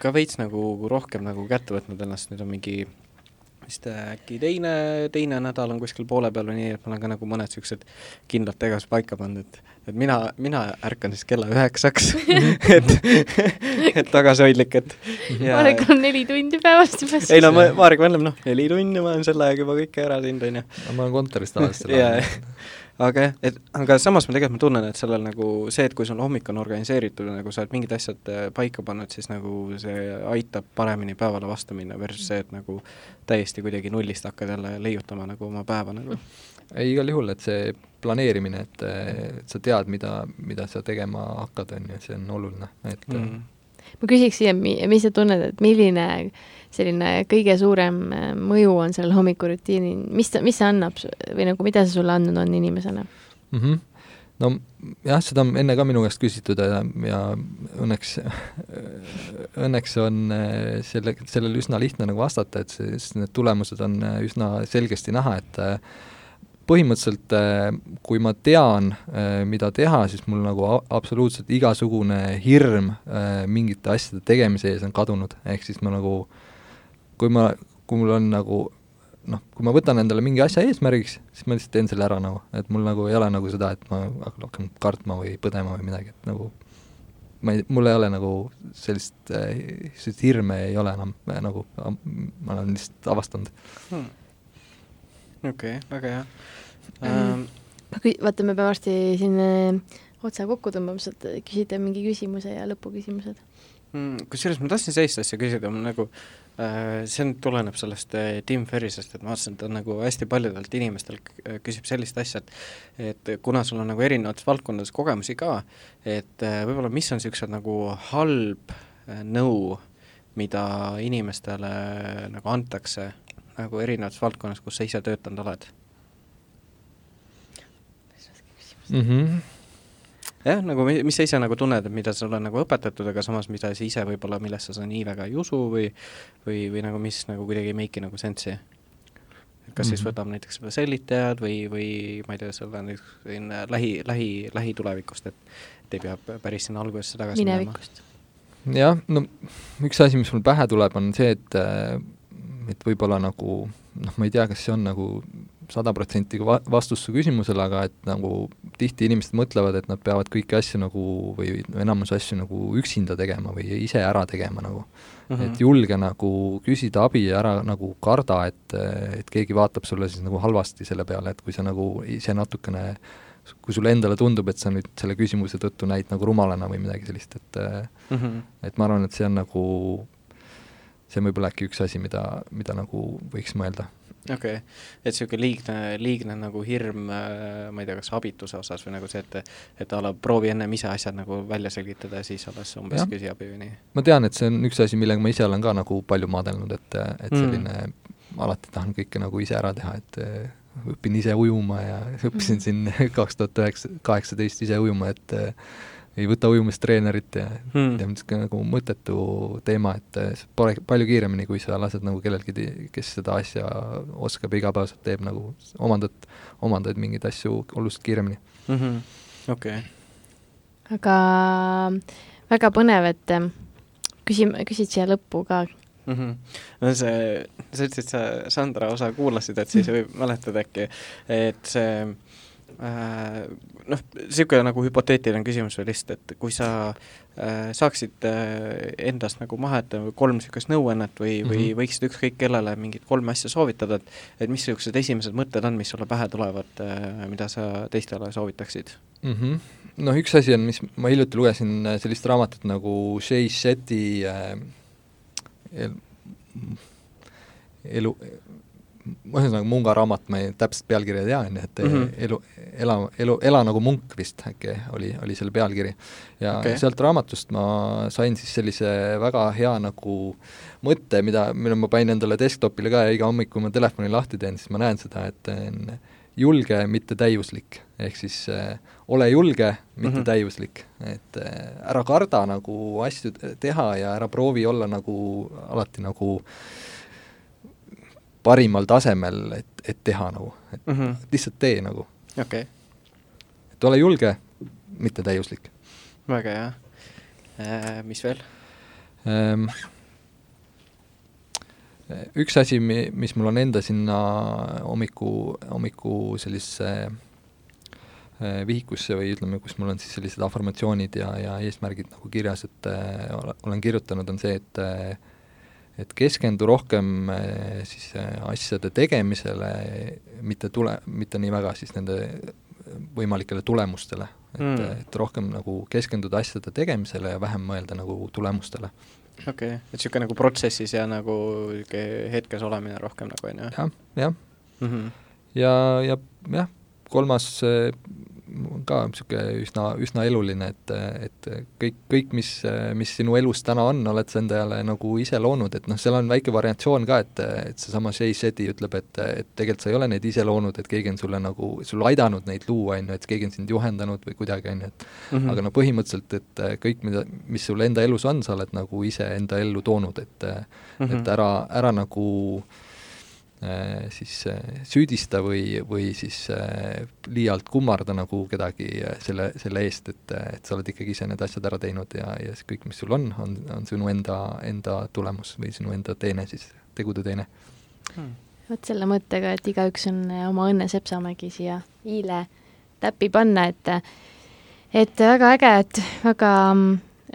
ka veits nagu rohkem nagu kätte võtnud ennast, nüüd on mingi vist äkki teine, teine nädal on kuskil poole peal või nii, et ma olen ka nagu mõned niisugused kindlad tegevused paika pannud, et et mina, mina ärkan siis kella üheksaks et, et tagasihoidlik, et ja... Marek on neli tundi päevast juba siis. ei no ma, Marek mõtleb, noh, neli tundi ma olen selle ajaga juba kõike ära teinud, on ju. ma olen kontoris tavaliselt selle aja aga jah, et aga samas ma tegelikult ma tunnen, et sellel nagu see, et kui sul hommik on organiseeritud ja nagu sa oled mingid asjad äh, paika pannud, siis nagu see aitab paremini päevale vastu minna versus see, et nagu täiesti kuidagi nullist hakkad jälle leiutama nagu oma päeva nagu. Ei, igal juhul, et see planeerimine, et, et sa tead, mida, mida sa tegema hakkad, on ju, see on oluline, et mm. ma küsiks siia, mis sa tunned, et milline selline kõige suurem äh, mõju on sellel hommikurutiinil, mis, mis see annab või nagu, mida see sulle andnud on inimesena mm? -hmm. no jah, seda on enne ka minu käest küsitud ja, ja õnneks, õnneks on äh, selle, sellele üsna lihtne nagu vastata, et siis need tulemused on äh, üsna selgesti näha, et põhimõtteliselt kui ma tean, mida teha, siis mul nagu absoluutselt igasugune hirm mingite asjade tegemise ees on kadunud, ehk siis ma nagu, kui ma, kui mul on nagu noh, kui ma võtan endale mingi asja eesmärgiks, siis ma lihtsalt teen selle ära nagu, et mul nagu ei ole nagu seda, et ma hakkan kartma või põdema või midagi, et nagu ma ei, mul ei ole nagu sellist, sellist hirme ei ole enam nagu, ma olen lihtsalt avastanud. Hmm.. Okei okay,, väga hea ähm.. vaata, me peame varsti siin äh, otsa kokku tõmbama, saad küsida mingi küsimuse ja lõpuküsimused mm,. kusjuures ma tahtsin sellist asja küsida, ma nagu Äh, see nüüd tuleneb sellest äh, Tim Ferrisest, et ma vaatasin, et ta nagu hästi paljudelt inimestelt äh, küsib sellist asja, et et kuna sul on nagu erinevates valdkondades kogemusi ka, et võib-olla mis on niisugused nagu halb nõu, mida inimestele nagu antakse nagu erinevates valdkonnas, kus sa ise töötanud oled mm? -hmm jah, nagu mis sa ise nagu tunned, et mida sulle nagu õpetatud, aga samas, mida sa ise võib-olla, millesse sa nii väga ei usu või või, või nagu mis nagu kuidagi ei make'i nagu sense'i? kas mm -hmm. siis mhm. võtame näiteks seda sellitajad või, või ma ei tea, selle näiteks selline lähi, lähi, lähitulevikust, et et ei pea päris sinna algusesse tagasi minevikust? jah, no üks asi, mis mul pähe tuleb, on see, et et võib-olla nagu noh, ma ei tea, kas see on nagu sada protsenti vastus su küsimusele, aga et nagu tihti inimesed mõtlevad, et nad peavad kõiki asju nagu või enamus asju nagu üksinda tegema või ise ära tegema nagu mm. -hmm. et julge nagu küsida abi ja ära nagu karda, et, et keegi vaatab sulle siis nagu halvasti selle peale, et kui sa nagu ise natukene kui sulle endale tundub, et sa nüüd selle küsimuse tõttu näid nagu rumalana või midagi sellist, et mm -hmm. et ma arvan, et see on nagu, see on võib-olla äkki üks asi, mida, mida nagu võiks mõelda okei okay., et niisugune liigne, liigne nagu hirm, äh, ma ei tea, kas abituse osas või nagu see, et et a la proovi ennem ise asjad nagu välja selgitada ja siis alles umbes küsi abi või nii? ma tean, et see on üks asi, millega ma ise olen ka nagu palju maadelnud, et, et mm. selline mm. alati tahan kõike nagu ise ära teha, et õpin ise ujuma ja õppisin mm. siin kaks tuhat üheksa, kaheksateist ise ujuma, et ei võta ujumistreenerit ja hmm. ja niisugune nagu mõttetu teema, et see pole palju kiiremini, kui sa lased nagu kellelgi, kes seda asja oskab ja igapäevaselt teeb, nagu omandad, omandad mingeid asju oluliselt kiiremini. -hmm. okei aga väga põnev, et ähm, küsim-, küsid siia lõppu ka mm. -hmm. no see, sa ütlesid, sa Sandra osa kuulasid, et siis võib mäletad äkki, et see noh, niisugune nagu hüpoteetiline küsimus veel lihtsalt, et kui sa äh, saaksid äh, endast nagu maha jätta kolm niisugust nõuannet või mm, -hmm. või mhm. võiksid ükskõik kellele mingit kolme asja soovitada, et et mis niisugused esimesed mõtted on, mis sulle pähe tulevad äh,, mida sa teistele soovitaksid mm? -hmm. noh, üks asi on, mis ma hiljuti lugesin äh, sellist raamatut nagu Shay Shetty äh, el, elu, ühesõnaga Munga raamat, ma ei, täpset pealkirja ei tea, on ju, et mm -hmm. elu, ela, elu, ela nagu munk vist äkki oli, oli selle pealkiri. ja okay. sealt raamatust ma sain siis sellise väga hea nagu mõtte, mida, mille ma panin endale desktopile ka ja iga hommik, kui ma telefoni lahti teen, siis ma näen seda, et on julge, mitte täiuslik. ehk siis äh, ole julge, mitte mm -hmm. täiuslik. et äh, ära karda nagu asju teha ja ära proovi olla nagu alati nagu äh, parimal tasemel, et, et teha nagu, et mm -hmm. lihtsalt tee nagu. okei okay.. et ole julge, mitte täiuslik. väga hea äh,. Mis veel ähm,? üks asi, mi-, mis mul on enda sinna hommiku, hommiku sellisesse äh, vihikusse või ütleme, kus mul on siis sellised afirmatsioonid ja, ja eesmärgid nagu kirjas, et äh, olen kirjutanud, on see, et äh, et keskendu rohkem eh, siis eh, asjade tegemisele, mitte tule, mitte nii väga siis nende võimalikele tulemustele. et mm., et rohkem nagu keskenduda asjade tegemisele ja vähem mõelda nagu tulemustele. okei okay., et niisugune nagu protsessis ja nagu niisugune hetkes olemine rohkem nagu, on ju? jah, jah. -hmm. ja, ja jah, kolmas, ka niisugune üsna, üsna eluline, et, et kõik, kõik, mis, mis sinu elus täna on, oled sa endale nagu ise loonud, et noh, seal on väike variatsioon ka, et, et seesama Shay Shetty ütleb, et, et tegelikult sa ei ole neid ise loonud, et keegi on sulle nagu, sulle aidanud neid luua, on ju, et keegi on sind juhendanud või kuidagi, on ju, et mm -hmm. aga no põhimõtteliselt, et kõik, mida, mis sul enda elus on, sa oled nagu ise enda ellu toonud, et mm, -hmm. et ära, ära nagu äh, Äh, siis äh, süüdista või, või siis äh, liialt kummarda nagu kedagi selle, selle eest, et, et sa oled ikkagi ise need asjad ära teinud ja, ja see kõik, mis sul on, on, on sinu enda, enda tulemus või sinu enda teene siis, tegude teene. Hmm.. vot selle mõttega, et igaüks on oma õnne Sepsamägi siia i-le täppi panna, et et väga äge, et väga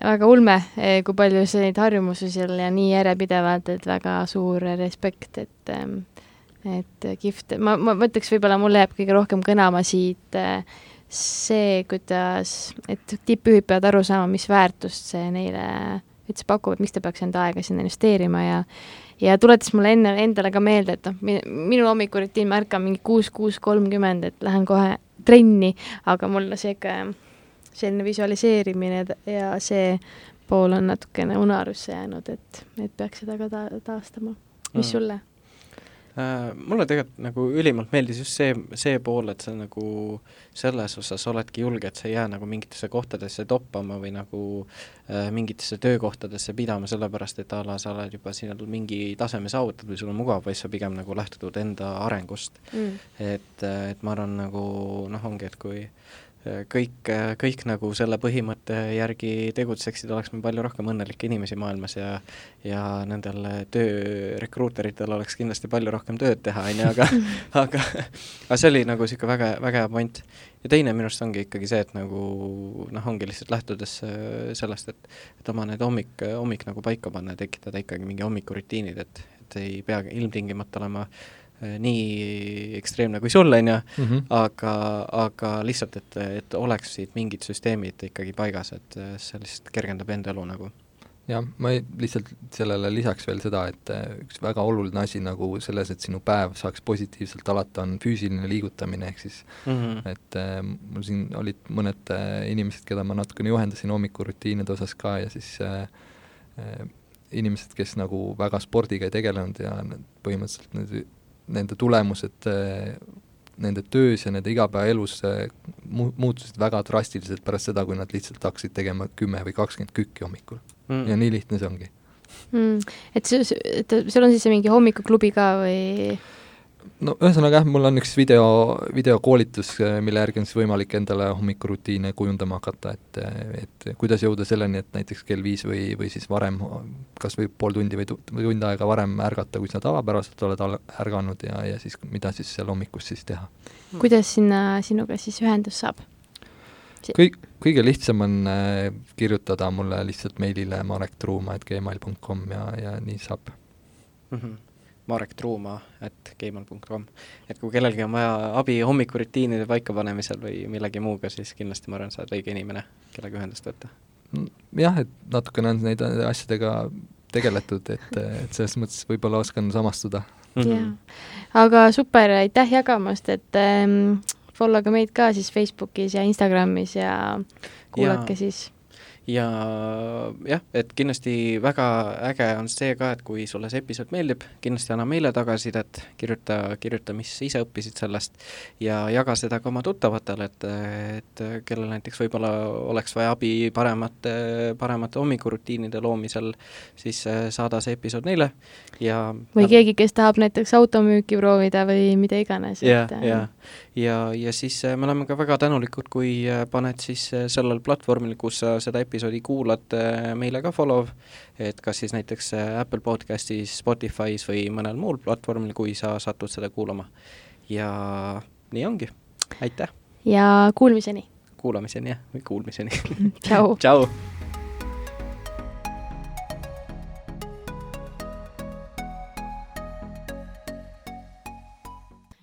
väga ulme, kui palju sa neid harjumusi seal ja nii järjepidevalt, et väga suur respekt, et ähm, et kihvt, ma, ma mõtleks, võib-olla mulle jääb kõige rohkem kõnama siit äh, see, kuidas, et tippjuhid peavad aru saama, mis väärtust see neile üldse pakub, et miks ta peaks enda aega sinna investeerima ja ja tuletas mulle enne, endale ka meelde, et noh, minu hommikurutiin, ma ärkan mingi kuus, kuus kolmkümmend, et lähen kohe trenni, aga mul see ikka, selline visualiseerimine ja see pool on natukene unarusse jäänud, et, et peaks seda ka ta taastama. mis mm. sulle? Äh, mulle tegelikult nagu ülimalt meeldis just see, see pool, et sa nagu selles osas oledki julge, et sa ei jää nagu mingitesse kohtadesse toppama või nagu äh, mingitesse töökohtadesse pidama, sellepärast et a la sa oled juba seal mingi taseme saavutatud või sul on mugav, vaid sa pigem nagu lähtud enda arengust. Mm.. et, et ma arvan, nagu noh, ongi, et kui äh, kõik, kõik nagu selle põhimõtte järgi tegutseksid, oleks meil palju rohkem õnnelikke inimesi maailmas ja ja nendel töörekruuteritel oleks kindlasti palju rohkem tööd teha, on ju, aga aga aga see oli nagu niisugune väga, väga hea point. ja teine minu arust ongi ikkagi see, et nagu noh, ongi lihtsalt lähtudes sellest, et et oma need hommik, hommik nagu paika panna ja tekitada ikkagi mingi hommikurutiinid, et, et ei pea ilmtingimata olema äh, Äh, nii ekstreemne kui sul, on ju, mhm. aga, aga lihtsalt, et, et oleksid mingid süsteemid ikkagi paigas, et äh, see lihtsalt kergendab enda elu nagu jah, ma ei, lihtsalt sellele lisaks veel seda, et äh, üks väga oluline asi nagu selles, et sinu päev saaks positiivselt alata, on füüsiline liigutamine, ehk siis mm -hmm. et äh, mul siin olid mõned äh, inimesed, keda ma natukene juhendasin hommikurutiinide osas ka ja siis äh, äh, inimesed, kes nagu väga spordiga ei tegelenud ja põhimõtteliselt need nende tulemused nende töös ja nende igapäevaelus eh, mu-, muutusid väga drastiliselt pärast seda, kui nad lihtsalt hakkasid tegema kümme või kakskümmend kükki hommikul. Mm.. ja nii lihtne see ongi. Mm.. Et see, et sul on siis mingi hommikuklubi ka või? No ühesõnaga jah, mul on üks video, videokoolitus, mille järgi on siis võimalik endale hommikurutiine kujundama hakata, et, et kuidas jõuda selleni, et näiteks kell viis või, või siis varem, kas või pool tundi või tund aega varem ärgata, kui sa tavapäraselt oled ärganud ja, ja siis mida siis seal hommikus siis teha. kuidas sinna sinuga siis ühendus saab? kõik, kõige lihtsam on äh, kirjutada mulle lihtsalt meilile marektruuma.gmail.com ja, ja nii saab mm. -hmm marektruuma.gmail.com. et kui kellelgi on vaja abi hommikurutiinide paikapanemisel või millegi muuga, siis kindlasti ma arvan, sa oled õige inimene, kellega ühendust võtta. jah, et natukene on neid asjadega tegeletud, et, et selles mõttes võib-olla oskan samastuda mm. -hmm. jaa, aga super, aitäh jagamast, et ähm, follow ge meid ka siis Facebookis ja Instagramis ja kuulake ja. siis ja jah, et kindlasti väga äge on see ka, et kui sulle see episood meeldib, kindlasti anna meile tagasisidet, kirjuta, kirjuta, mis sa ise õppisid sellest ja jaga seda ka oma tuttavatele, et, et kellel näiteks võib-olla oleks vaja abi paremate, paremate hommikurutiinide loomisel, siis saada see episood neile ja või keegi, kes tahab näiteks automüüki proovida või mida iganes. ja, ja, ja, ja siis me oleme ka väga tänulikud, kui paned siis sellel platvormil, kus sa seda episoodi kuulad, meile ka follow, et kas siis näiteks äh, Apple podcastis, Spotify's või mõnel muul platvormil, kui sa satud seda kuulama. ja nii ongi, aitäh! ja kuulmiseni! kuulamiseni jah, või kuulmiseni tšau tšau!